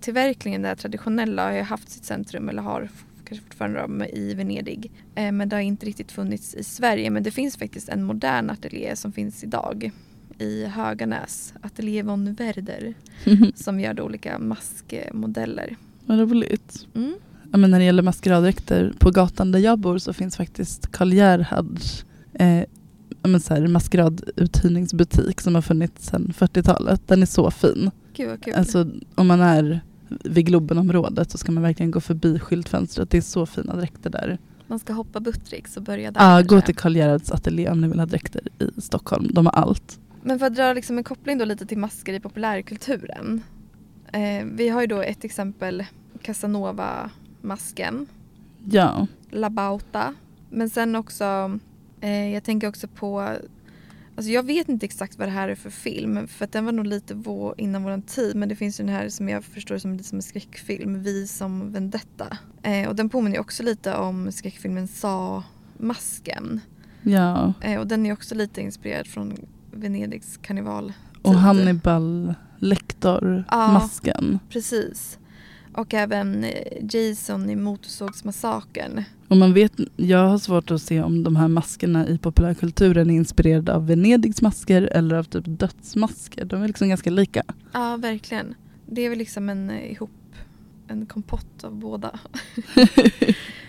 tillverkningen, det här traditionella, har ju haft sitt centrum, eller har kanske fortfarande i Venedig. Eh, men det har inte riktigt funnits i Sverige. Men det finns faktiskt en modern ateljé som finns idag i Höganäs, Ateljé von Werder, som gör olika maskmodeller. Vad roligt. Mm. Ja, men när det gäller maskeraddräkter, på gatan där jag bor så finns faktiskt Karl Gerhards eh, ja, men så här, maskerad-uthyrningsbutik som har funnits sedan 40-talet. Den är så fin. Gud vad kul. Alltså, om man är vid Globenområdet så ska man verkligen gå förbi skyltfönstret. Det är så fina dräkter där. Man ska hoppa Buttricks och börja där. Ja, gå kanske. till Karl Gerhards ateljé om ni vill ha dräkter i Stockholm. De har allt. Men för att dra liksom en koppling då lite till masker i populärkulturen. Eh, vi har ju då ett exempel, Casanova-masken, Ja. La Bauta. Men sen också, eh, jag tänker också på, alltså jag vet inte exakt vad det här är för film för att den var nog lite vå, innan våran tid men det finns ju den här som jag förstår som lite som en skräckfilm, Vi som Vendetta. Eh, och den påminner ju också lite om skräckfilmen Sa-masken. ja. Eh, och den är också lite inspirerad från Venedigs karneval. Och Hannibal Lecter, Ja. Precis. Och även eh, Jason i Motorsågsmassakern. Och man vet, jag har svårt att se om de här maskerna i populärkulturen är inspirerade av Venedigs masker eller av typ dödsmasker. De är liksom ganska lika. Ja, verkligen. Det är väl liksom en eh, ihop, en kompott av båda.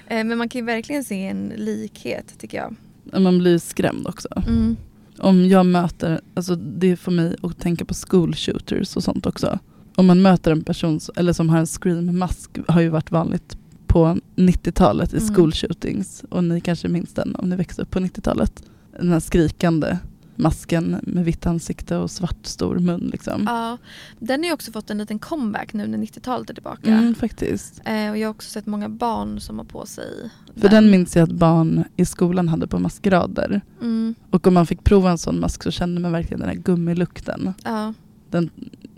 Eh, Men man kan ju verkligen se en likhet tycker jag. Man blir skrämd också. Mm. Om jag möter, alltså det får mig att tänka på school shooters och sånt också. Om man möter en person eller som har en scream-mask har ju varit vanligt på 90-talet i Mm. school shootings. Och ni kanske minns den om ni växte upp på 90-talet. Den här skrikande masken med vitt ansikte och svart stor mun liksom. Ja, den har ju också fått en liten comeback nu när 90-talet är tillbaka. Mm, faktiskt. Eh, och jag har också sett många barn som har på sig För den minns jag att barn i skolan hade på maskerader. Mm. Och om man fick prova en sån mask så kände man verkligen den här gummilukten. Ja, Den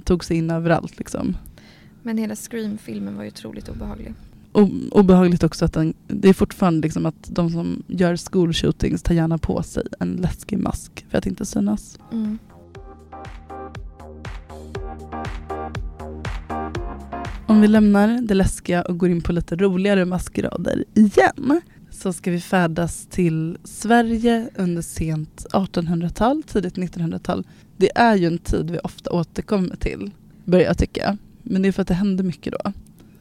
tog sig in överallt liksom. men hela Scream-filmen var ju otroligt obehaglig. Obehagligt också att den, det är fortfarande liksom att de som gör school shootings tar gärna på sig en läskig mask för att inte synas. Mm. Om vi lämnar det läskiga och går in på lite roligare maskerader igen så ska vi färdas till Sverige under sent 1800-tal, tidigt 1900-tal. Det är ju en tid vi ofta återkommer till, börjar jag tycka. Men det är för att det hände mycket då.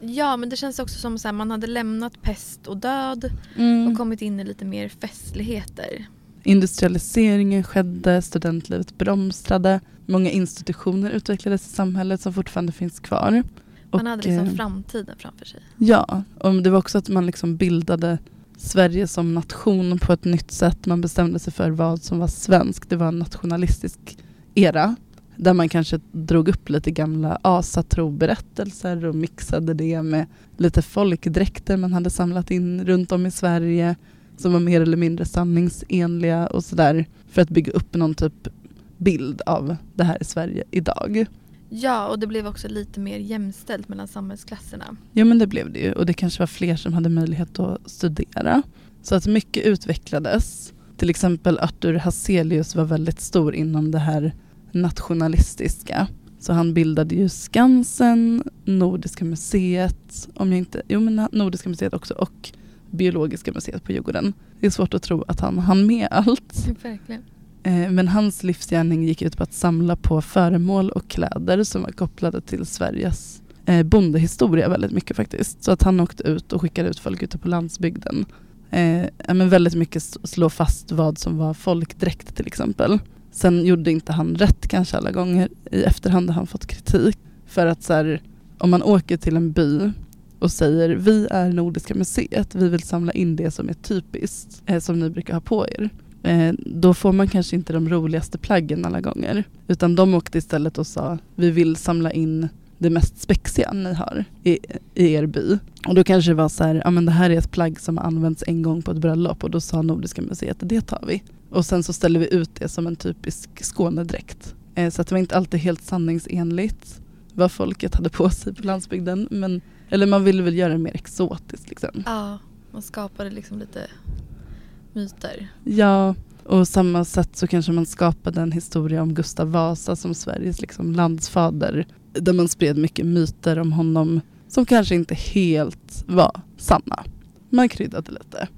Ja, men det känns också som att man hade lämnat pest och död Mm. och kommit in i lite mer festligheter. Industrialiseringen skedde, studentlivet blomstrade, många institutioner utvecklades i samhället som fortfarande finns kvar. Man Och, hade liksom eh, framtiden framför sig. Ja, och det var också att man liksom bildade Sverige som nation på ett nytt sätt. Man bestämde sig för vad som var svenskt. Det var en nationalistisk era. Där man kanske drog upp lite gamla asatroberättelser och mixade det med lite folkdräkter man hade samlat in runt om i Sverige som var mer eller mindre sanningsenliga och sådär för att bygga upp någon typ bild av det här Sverige idag. Ja, och det blev också lite mer jämställt mellan samhällsklasserna. Ja men det blev det ju och det kanske var fler som hade möjlighet att studera. Så att mycket utvecklades. Till exempel Arthur Hazelius var väldigt stor inom det här nationalistiska. Så han bildade ju Skansen, Nordiska museet, om jag inte, jo men Nordiska museet också och Biologiska museet på Djurgården. Det är svårt att tro att han hann med allt. Verkligen. Eh, Men hans livsgärning gick ut på att samla på föremål och kläder som var kopplade till Sveriges eh, bondehistoria väldigt mycket faktiskt. Så att han åkte ut och skickade ut folk ute på landsbygden. Eh, men väldigt mycket slå fast vad som var folkdräkt till exempel. Sen gjorde inte han rätt kanske alla gånger. I efterhand har han fått kritik. För att så här, om man åker till en by och säger vi är Nordiska museet, vi vill samla in det som är typiskt, eh, som ni brukar ha på er. Eh, då får man kanske inte de roligaste plaggen alla gånger. Utan de åkte istället och sa vi vill samla in det mest spexiga ni har i, i er by. Och då kanske det var så här, ja men det här är ett plagg som har använts en gång på ett bröllop och då sa Nordiska museet det tar vi. Och sen så ställer vi ut det som en typisk Skånedräkt. Eh, så att det var inte alltid helt sanningsenligt vad folket hade på sig på landsbygden. Men, eller man ville väl göra det mer exotiskt liksom. Ja, man skapade liksom lite myter. Ja, och samma sätt så kanske man skapade en historia om Gustav Vasa som Sveriges liksom landsfader. Där man spred mycket myter om honom som kanske inte helt var sanna. Man kryddade lite.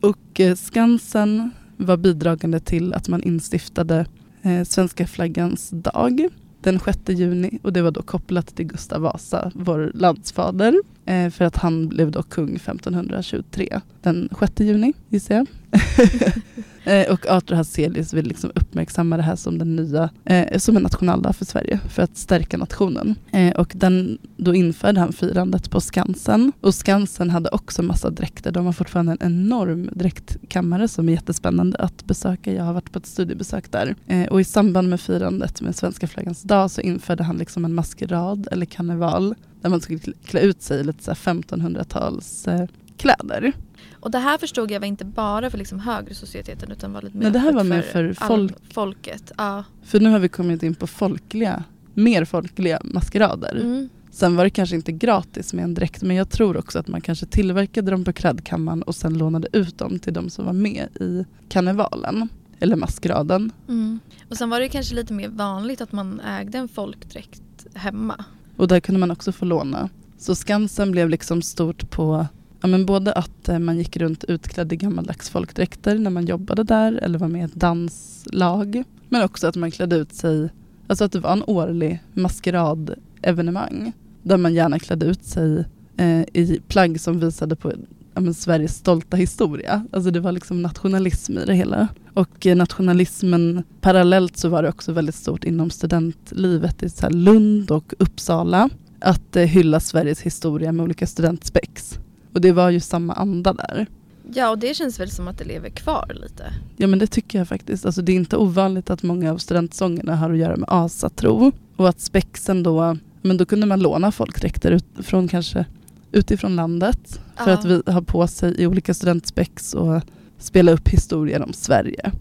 Och eh, Skansen var bidragande till att man instiftade eh, svenska flaggans dag den 6 juni och det var då kopplat till Gustav Vasa, vår landsfader. Eh, för att han blev då kung 1523 den 6 juni gissar jag. Eh, och Arthur Hazelius vill liksom uppmärksamma det här som den nya, eh, som en nationaldag för Sverige för att stärka nationen. Eh, och den, då införde han firandet på Skansen. Och Skansen hade också massa dräkter. De har fortfarande en enorm dräktkammare som är jättespännande att besöka. Jag har varit på ett studiebesök där. Eh, och i samband med firandet med svenska flaggans dag så införde han liksom en maskerad eller karneval där man skulle klä ut sig i lite 1500-tals eh, kläder. Och det här förstod jag var inte bara för liksom högre societeten utan var lite mer Nej, det här var mer för all- folk. folket. Ja. För nu har vi kommit in på folkliga, mer folkliga maskerader. Mm. Sen var det kanske inte gratis med en dräkt men jag tror också att man kanske tillverkade dem på klädkammaren och sen lånade ut dem till de som var med i karnevalen. Eller maskeraden. Mm. Och sen var det kanske lite mer vanligt att man ägde en folkdräkt hemma. Och där kunde man också få låna. Så Skansen blev liksom stort på ja, men både att eh, man gick runt utklädd i gammaldags folkdräkter när man jobbade där eller var med i ett danslag. Men också att man klädde ut sig, alltså att det var en årlig maskeradevenemang. Där man gärna klädde ut sig eh, i plagg som visade på ja, men Sveriges stolta historia. Alltså det var liksom nationalism i det hela. Och eh, nationalismen parallellt så var det också väldigt stort inom studentlivet i så här Lund och Uppsala. Att eh, hylla Sveriges historia med olika studentspex. Och det var ju samma anda där. Ja och det känns väl som att det lever kvar lite. Ja men det tycker jag faktiskt. Alltså, det är inte ovanligt att många av studentsångerna har att göra med asatro. Och att spexen då, men då kunde man låna folkdräkter ut, från kanske utifrån landet. För Ja. att vi har på sig i olika studentspex och spela upp historier om Sverige.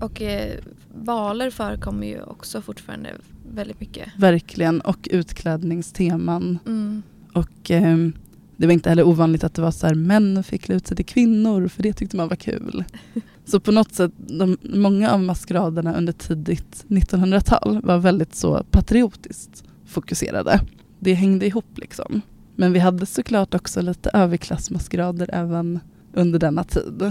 Och eh, valer förekommer ju också fortfarande väldigt mycket. Verkligen. Och utklädningsteman. Mm. Och ehm, det var inte heller ovanligt att det var så här män fick klä ut sig till kvinnor för det tyckte man var kul. Så på något sätt, de, många av maskeraderna under tidigt 1900-tal var väldigt så patriotiskt fokuserade. Det hängde ihop liksom. Men vi hade såklart också lite överklassmaskerader även under denna tid.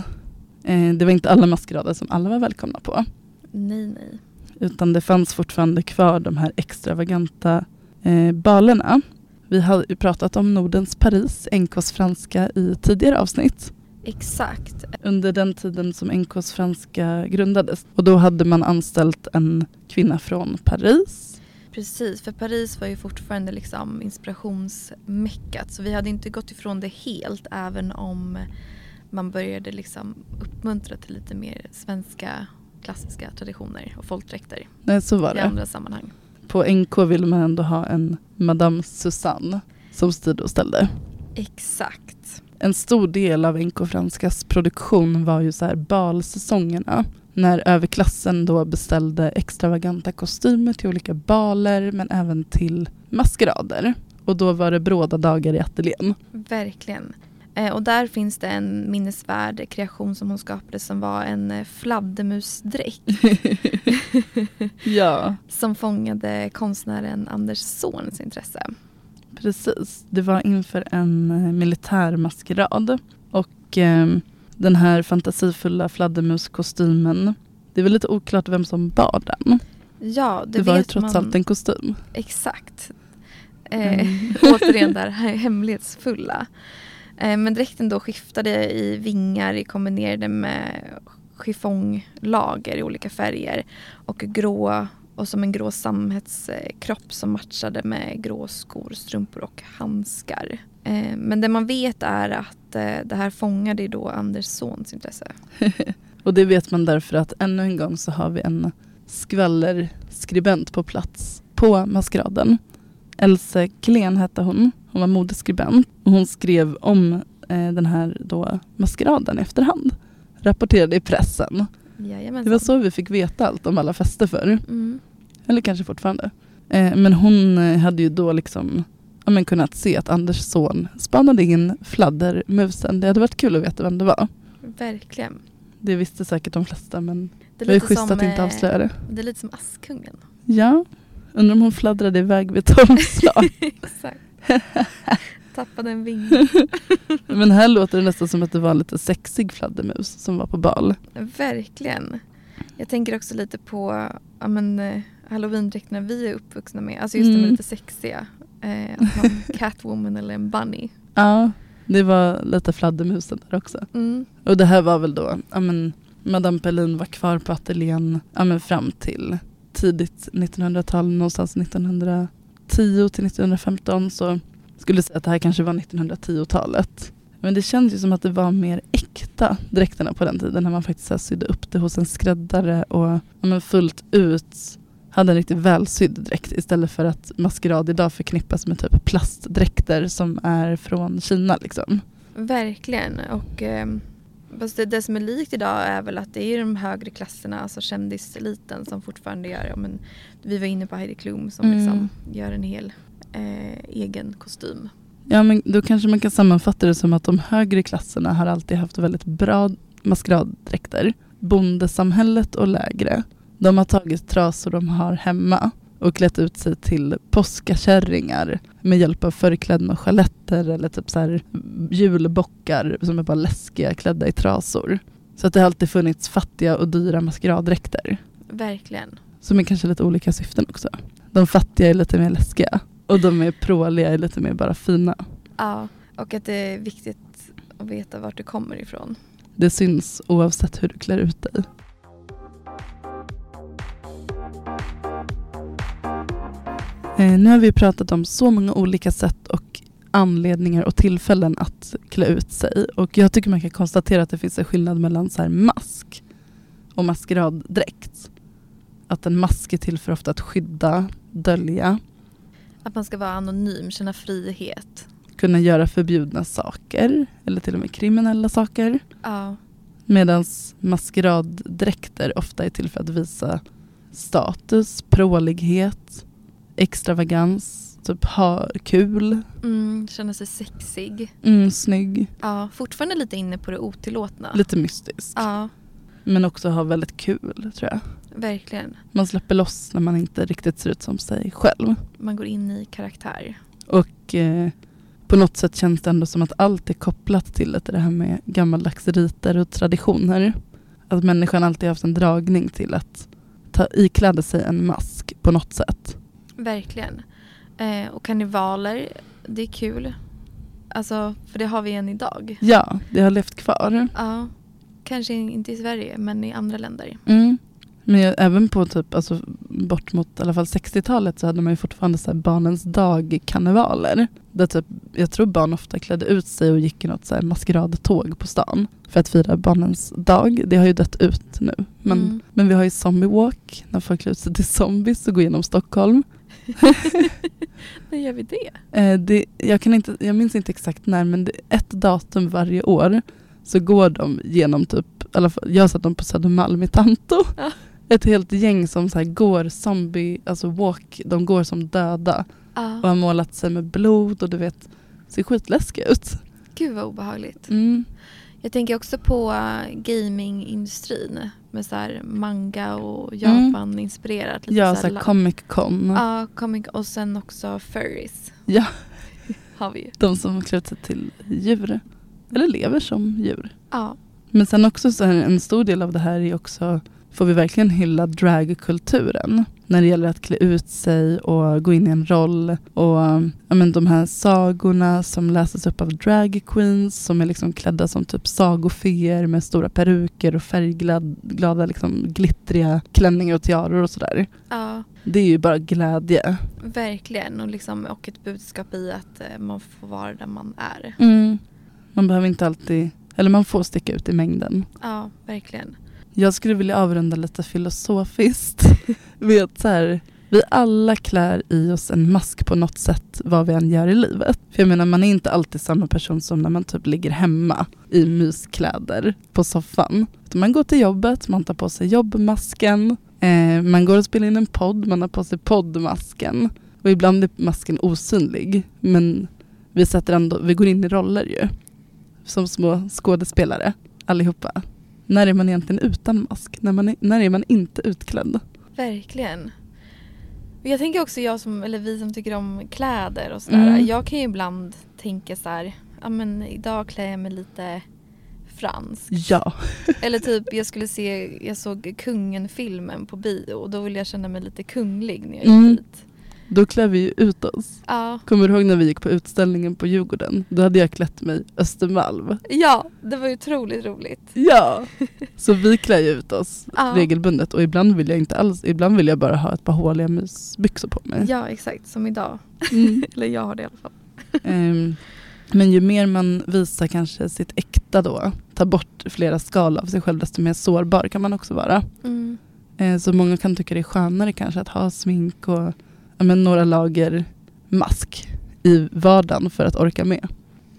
Eh, det var inte alla maskerader som alla var välkomna på. Nej nej. Utan det fanns fortfarande kvar de här extravaganta eh, balerna. Vi har ju pratat om Nordens Paris, NKs franska, i tidigare avsnitt. Exakt. Under den tiden som NKs franska grundades. Och då hade man anställt en kvinna från Paris. Precis, för Paris var ju fortfarande liksom inspirationsmeckat så vi hade inte gått ifrån det helt även om man började liksom uppmuntra till lite mer svenska klassiska traditioner och folkdräkter Nej, så var i det. andra sammanhang. På NK ville man ändå ha en Madame Susanne som styrde och ställde. Exakt. En stor del av NK Franskas produktion var ju så här balsäsongerna. När överklassen då beställde extravaganta kostymer till olika baler men även till maskerader. Och då var det bråda dagar i ateljén. Verkligen. Eh, och där finns det en minnesvärd kreation som hon skapade som var en eh, fladdermusdräkt. ja. Som fångade konstnären Anders Zorns intresse. Precis. Det var inför en eh, militärmaskerad. Och eh, den här fantasifulla fladdermuskostymen. Det är väl lite oklart vem som bar den. Ja, det, Det var ju trots man. allt en kostym. Exakt. Eh, Mm. återigen där he- hemlighetsfulla. Eh, men dräkten då skiftade i vingar kombinerade med chiffonglager i olika färger och grå och som en grå sammetskropp som matchade med grå skor, strumpor och handskar. Eh, men det man vet är att eh, det här fångade då Anderssons intresse. Och det vet man därför att ännu en gång så har vi en skvallerskribent på plats på maskeraden. Else Klen hette hon. Hon var modeskribent och hon skrev om eh, den här då maskeraden i efterhand. Rapporterade i pressen. Jajamensan. Det var så vi fick veta allt om alla fester förr. Mm. Eller kanske fortfarande. Eh, men hon eh, hade ju då liksom ja, men kunnat se att Anders son spanade in fladdermusen. Det hade varit kul att veta vem det var. Verkligen. Det visste säkert de flesta men Det det är var ju lite schysst att inte eh, avslöja det. Det är lite som Askungen. Ja, undrar om hon fladdrade iväg vid tolv slag. Exakt. Tappade en vinge. Men här låter det nästan som att det var en lite sexig fladdermus som var på bal. Verkligen. Jag tänker också lite på ja, men, eh, halloween-dräkterna vi är uppvuxna med. Alltså just de Mm. är lite sexiga. Eh, att man Catwoman eller en bunny. Ja, det var lite fladdermusen där också. Mm. Och det här var väl då, ja men Madame Perlin var kvar på ateljén ja, men fram till tidigt 1900-tal, någonstans 1910 till 1915 så skulle jag säga att det här kanske var 1910-talet. Men det känns ju som att det var mer äkta dräkterna på den tiden när man faktiskt här sydde upp det hos en skräddare och ja, men fullt ut hade en riktigt välsydd dräkt istället för att maskerad idag förknippas med typ plastdräkter som är från Kina liksom. Verkligen. Och, eh, fast det, det som är likt idag är väl att det är de högre klasserna, alltså kändiseliten som fortfarande gör, ja, men, vi var inne på Heidi Klum som Mm. liksom gör en hel eh, egen kostym. Ja, men då kanske man kan sammanfatta det som att de högre klasserna har alltid haft väldigt bra maskeraddräkter. Bondesamhället och lägre. De har tagit trasor de har hemma och klätt ut sig till påskakärringar med hjälp av förklädda chaletter eller typ så här julbockar som är bara läskiga klädda i trasor. Så att det har alltid funnits fattiga och dyra maskeraddräkter. Verkligen. Som är kanske lite olika syften också. De fattiga är lite mer läskiga och de är pråliga är lite mer bara fina. Ja, och att det är viktigt att veta vart du kommer ifrån. Det syns oavsett hur du klär ut dig. Nu har vi pratat om så många olika sätt och anledningar och tillfällen att klä ut sig. Och jag tycker man kan konstatera att det finns en skillnad mellan så mask och maskeraddräkt. Att en mask är till för ofta att skydda, dölja, Att man ska vara anonym, känna frihet. kunna göra förbjudna saker eller till och med kriminella saker. Ja, Medan maskeraddräkter ofta är till för att visa status, prålighet, extravagans, typ ha kul, mm, känna sig sexig. mm, snygg, Ja, fortfarande lite inne på det otillåtna. lite mystisk. Ja, Men också ha väldigt kul tror jag. verkligen. Man släpper loss när man inte riktigt ser ut som sig själv. Man går in i karaktär. Och eh, på något sätt känns det ändå som att allt är kopplat till det, det här med gammaldags riter och traditioner. Att människan alltid haft en dragning till att ta, ikläda sig en mask på något sätt. Verkligen. Eh, och karnevaler, det är kul. Alltså, för det har vi än idag. Ja, det har levt kvar. Ja, kanske inte i Sverige, men i andra länder. Mm. Men jag, även på typ, alltså, bort mot i alla fall 60-talet så hade man ju fortfarande så här barnens dag-karnevaler. Där typ, jag tror barn ofta klädde ut sig och gick i något så här maskeradtåg på stan för att fira barnens dag. Det har ju dött ut nu. Men, Mm. men vi har ju Zombie Walk när folk klär ut sig till zombies och går igenom Stockholm. När gör vi det? Eh, det, jag, kan inte, jag minns inte exakt när men ett datum varje år så går de genom typ, fall, jag har sett dem på Södermalm i Tanto. Ja. Ett helt gäng som så här går zombie, alltså walk, de går som döda Ja. och har målat sig med blod och du vet, ser skitläskiga ut. Gud vad obehagligt. Mm. Jag tänker också på uh, gamingindustrin med så här manga och Mm. Japan-inspirerat. lite Ja, så så här la- Comic Con. Ja, comic och sen också furries Ja, har vi ju. de som klär ut sig till djur. Eller lever som djur. Ja, Men sen också så här, en stor del av det här är också, får vi verkligen hylla dragkulturen. När det gäller att klä ut sig och gå in i en roll. Och ja, men de här sagorna som läses upp av drag queens som är liksom klädda som typ sagofeer med stora peruker och färgglada, liksom, glittriga klänningar och tiaror och sådär. ja Det är ju bara glädje. verkligen. Och, liksom, och ett budskap i att eh, man får vara där man är. Mm. Man behöver inte alltid, eller man får sticka ut i mängden. Ja, verkligen. Jag skulle vilja avrunda lite filosofiskt. att så här, vi alla klär i oss en mask på något sätt vad vi än gör i livet. För jag menar man är inte alltid samma person som när man typ ligger hemma i myskläder på soffan. Man går till jobbet, man tar på sig jobbmasken. Eh, man går och spelar in en podd, man har på sig poddmasken. Och ibland är masken osynlig. Men vi, sätter ändå, vi går in i roller ju. Som små skådespelare allihopa. När är man egentligen utan mask? När, man är, när är man inte utklädd? Verkligen. Jag tänker också jag som, eller vi som tycker om kläder och sådär. Mm. Jag kan ju ibland tänka så här, ja men idag klär jag mig lite fransk. Ja. Eller typ jag skulle se, jag såg Kungen-filmen på bio och då ville jag känna mig lite kunglig när jag gick Mm. dit. Då klär vi ju ut oss. Ja. Kommer du ihåg när vi gick på utställningen på Djurgården? Då hade jag klätt mig Östermalm. ja, det var ju otroligt roligt. Ja! Så vi klär ju ut oss Ja. regelbundet och ibland vill jag inte alls, ibland vill jag bara ha ett par håliga mysbyxor på mig. Ja, exakt. Som idag. Mm. eller jag har det i alla fall. Ehm, men ju mer man visar kanske sitt äkta då, tar bort flera skal av sig själv, desto mer sårbar kan man också vara. Mm. Eh, Så många kan tycka det är skönare kanske att ha smink och men några lager mask i vardagen för att orka med.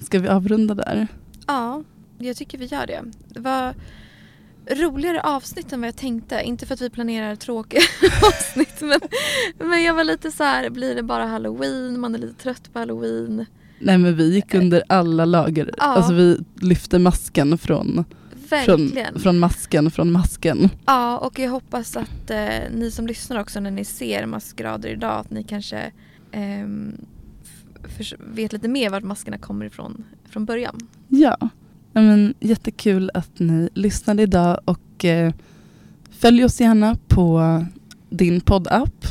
Ska vi avrunda där? Ja, jag tycker vi gör det. Det var roligare avsnitt än vad jag tänkte. Inte för att vi planerar tråkiga avsnitt men, men jag var lite så här, blir det bara halloween? Man är lite trött på halloween. Nej men vi gick under alla lager. Ja. Alltså vi lyfte masken från, från, Verkligen. från masken från masken. Ja, och jag hoppas att eh, ni som lyssnar också när ni ser maskerader idag att ni kanske förs- vet lite mer vart maskerna kommer ifrån från början. Ja, ja men, jättekul att ni lyssnade idag och eh, följ oss gärna på din poddapp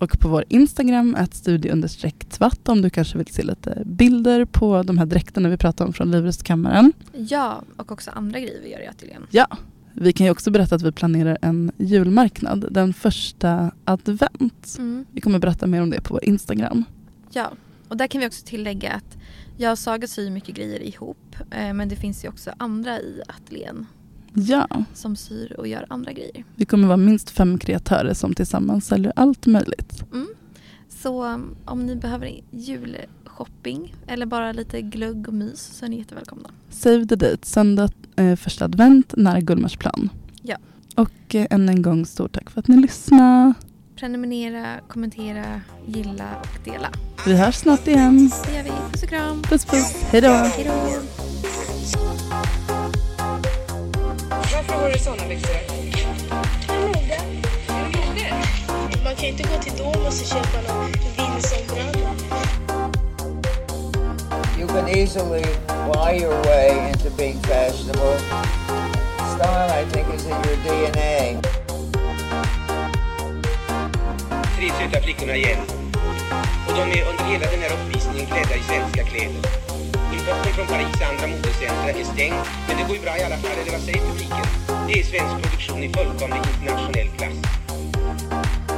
och på vår Instagram, att studie-tvatt om du kanske vill se lite bilder på de här dräkterna vi pratade om från Livrustkammaren. Ja, och också andra grejer vi gör i ateljén. Ja, vi kan ju också berätta att vi planerar en julmarknad den första advent. Mm. Vi kommer berätta mer om det på vår Instagram. Ja, och där kan vi också tillägga att jag och Saga syr mycket grejer ihop. Eh, men det finns ju också andra i ateljén Ja, som syr och gör andra grejer. vi kommer vara minst fem kreatörer som tillsammans säljer allt möjligt. Mm. Så um, om ni behöver julshopping eller bara lite glögg och mys så är ni jättevälkomna. Save the date, söndag eh, första advent nära Gullmarsplan. Ja. Och eh, än en gång stort tack för att ni lyssnade. Prenumerera, kommentera, gilla och dela. Vi hörs snart igen. Det gör vi. Puss och kram. Puss puss. Hej då. Varför har du såna byxor? Noga. Är du modig? Man kan inte gå till Domus och köpa någon Wilsonbrallor. You can easily buy your way into being fashionable. Style, I think, is in your DNA. Tre söta flickorna igen. Och de är under hela den här uppvisningen klädda i svenska kläder. Importen från Paris och andra modecentra är stängd, men det går ju bra i alla fall, eller vad säger publiken? Det är svensk produktion i fullkomlig internationell klass.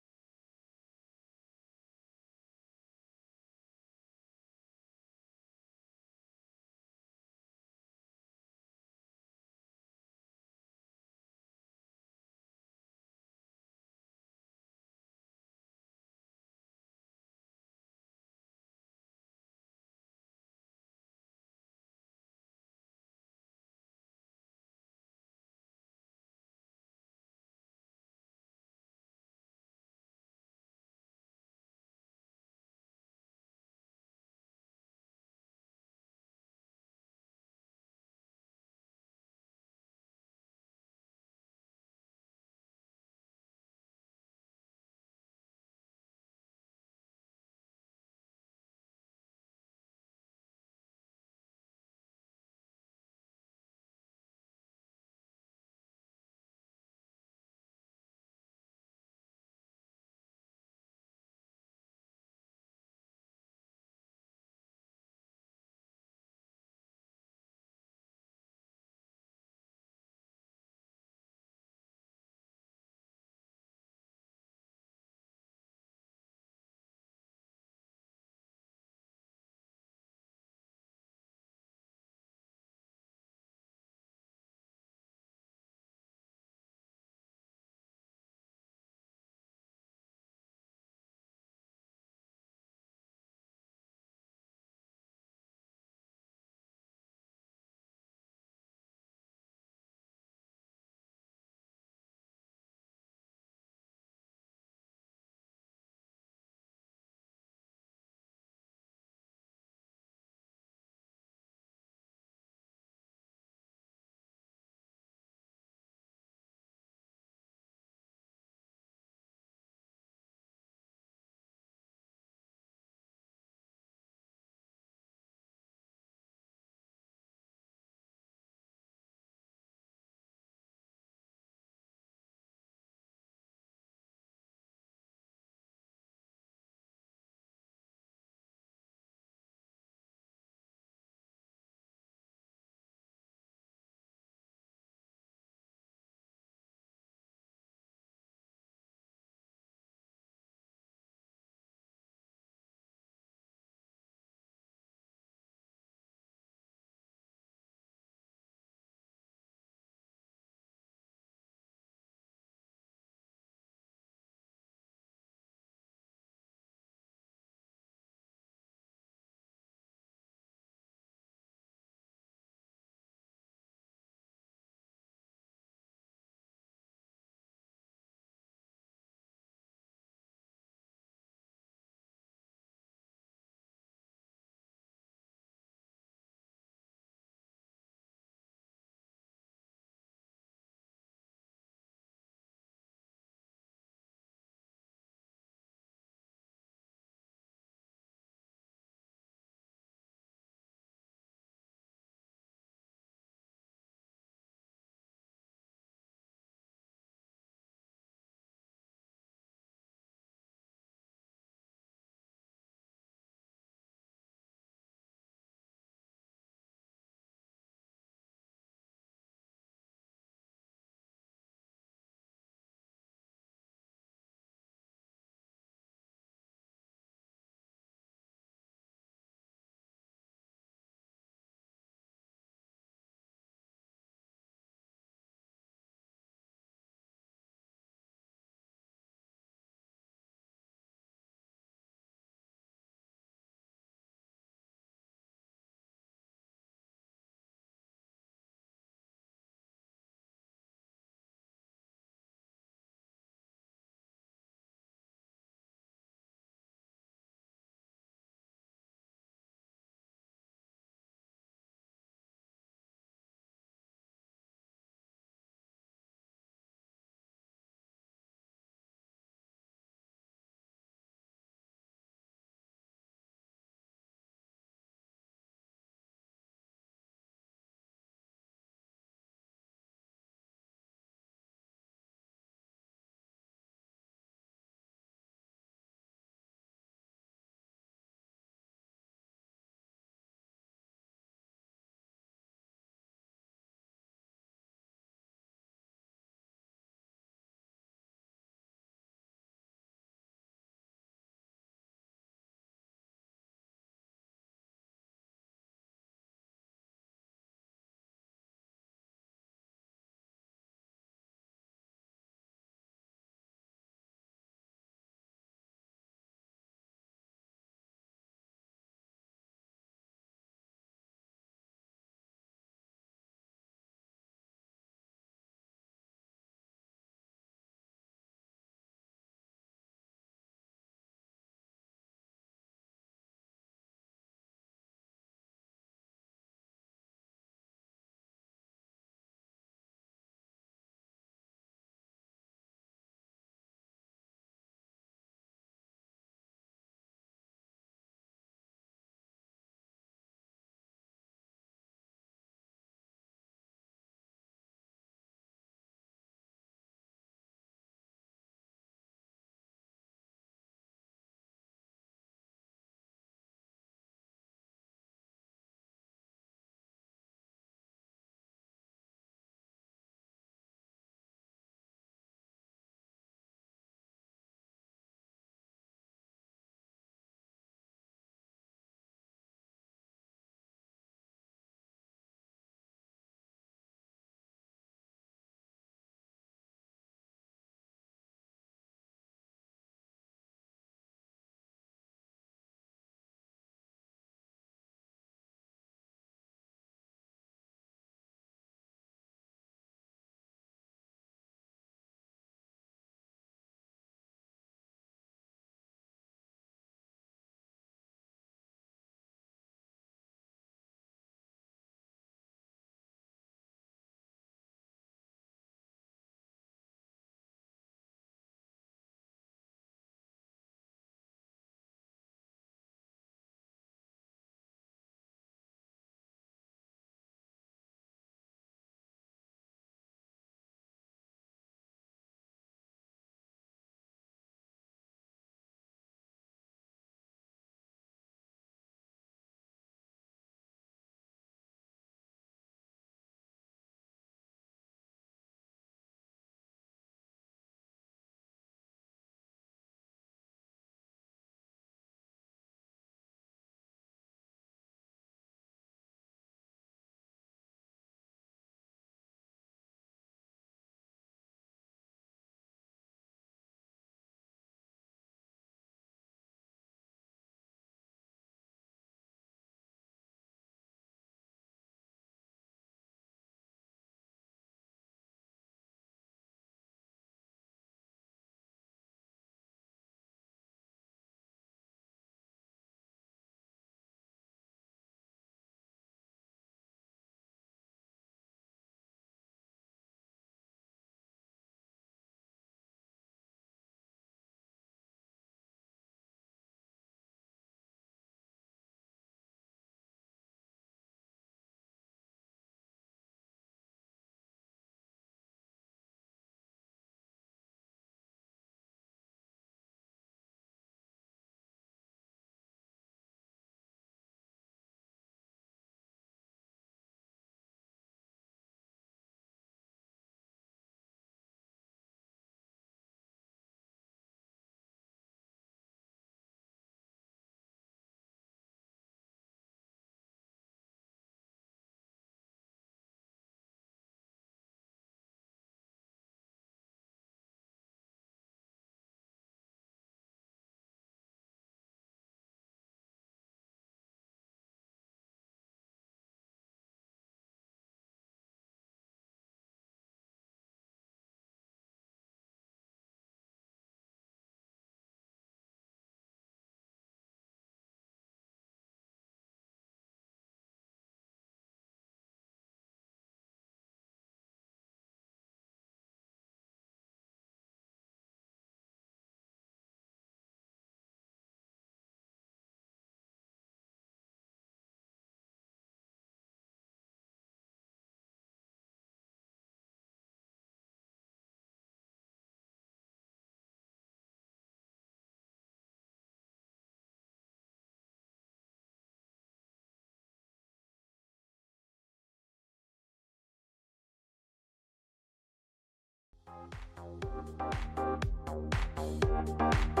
Música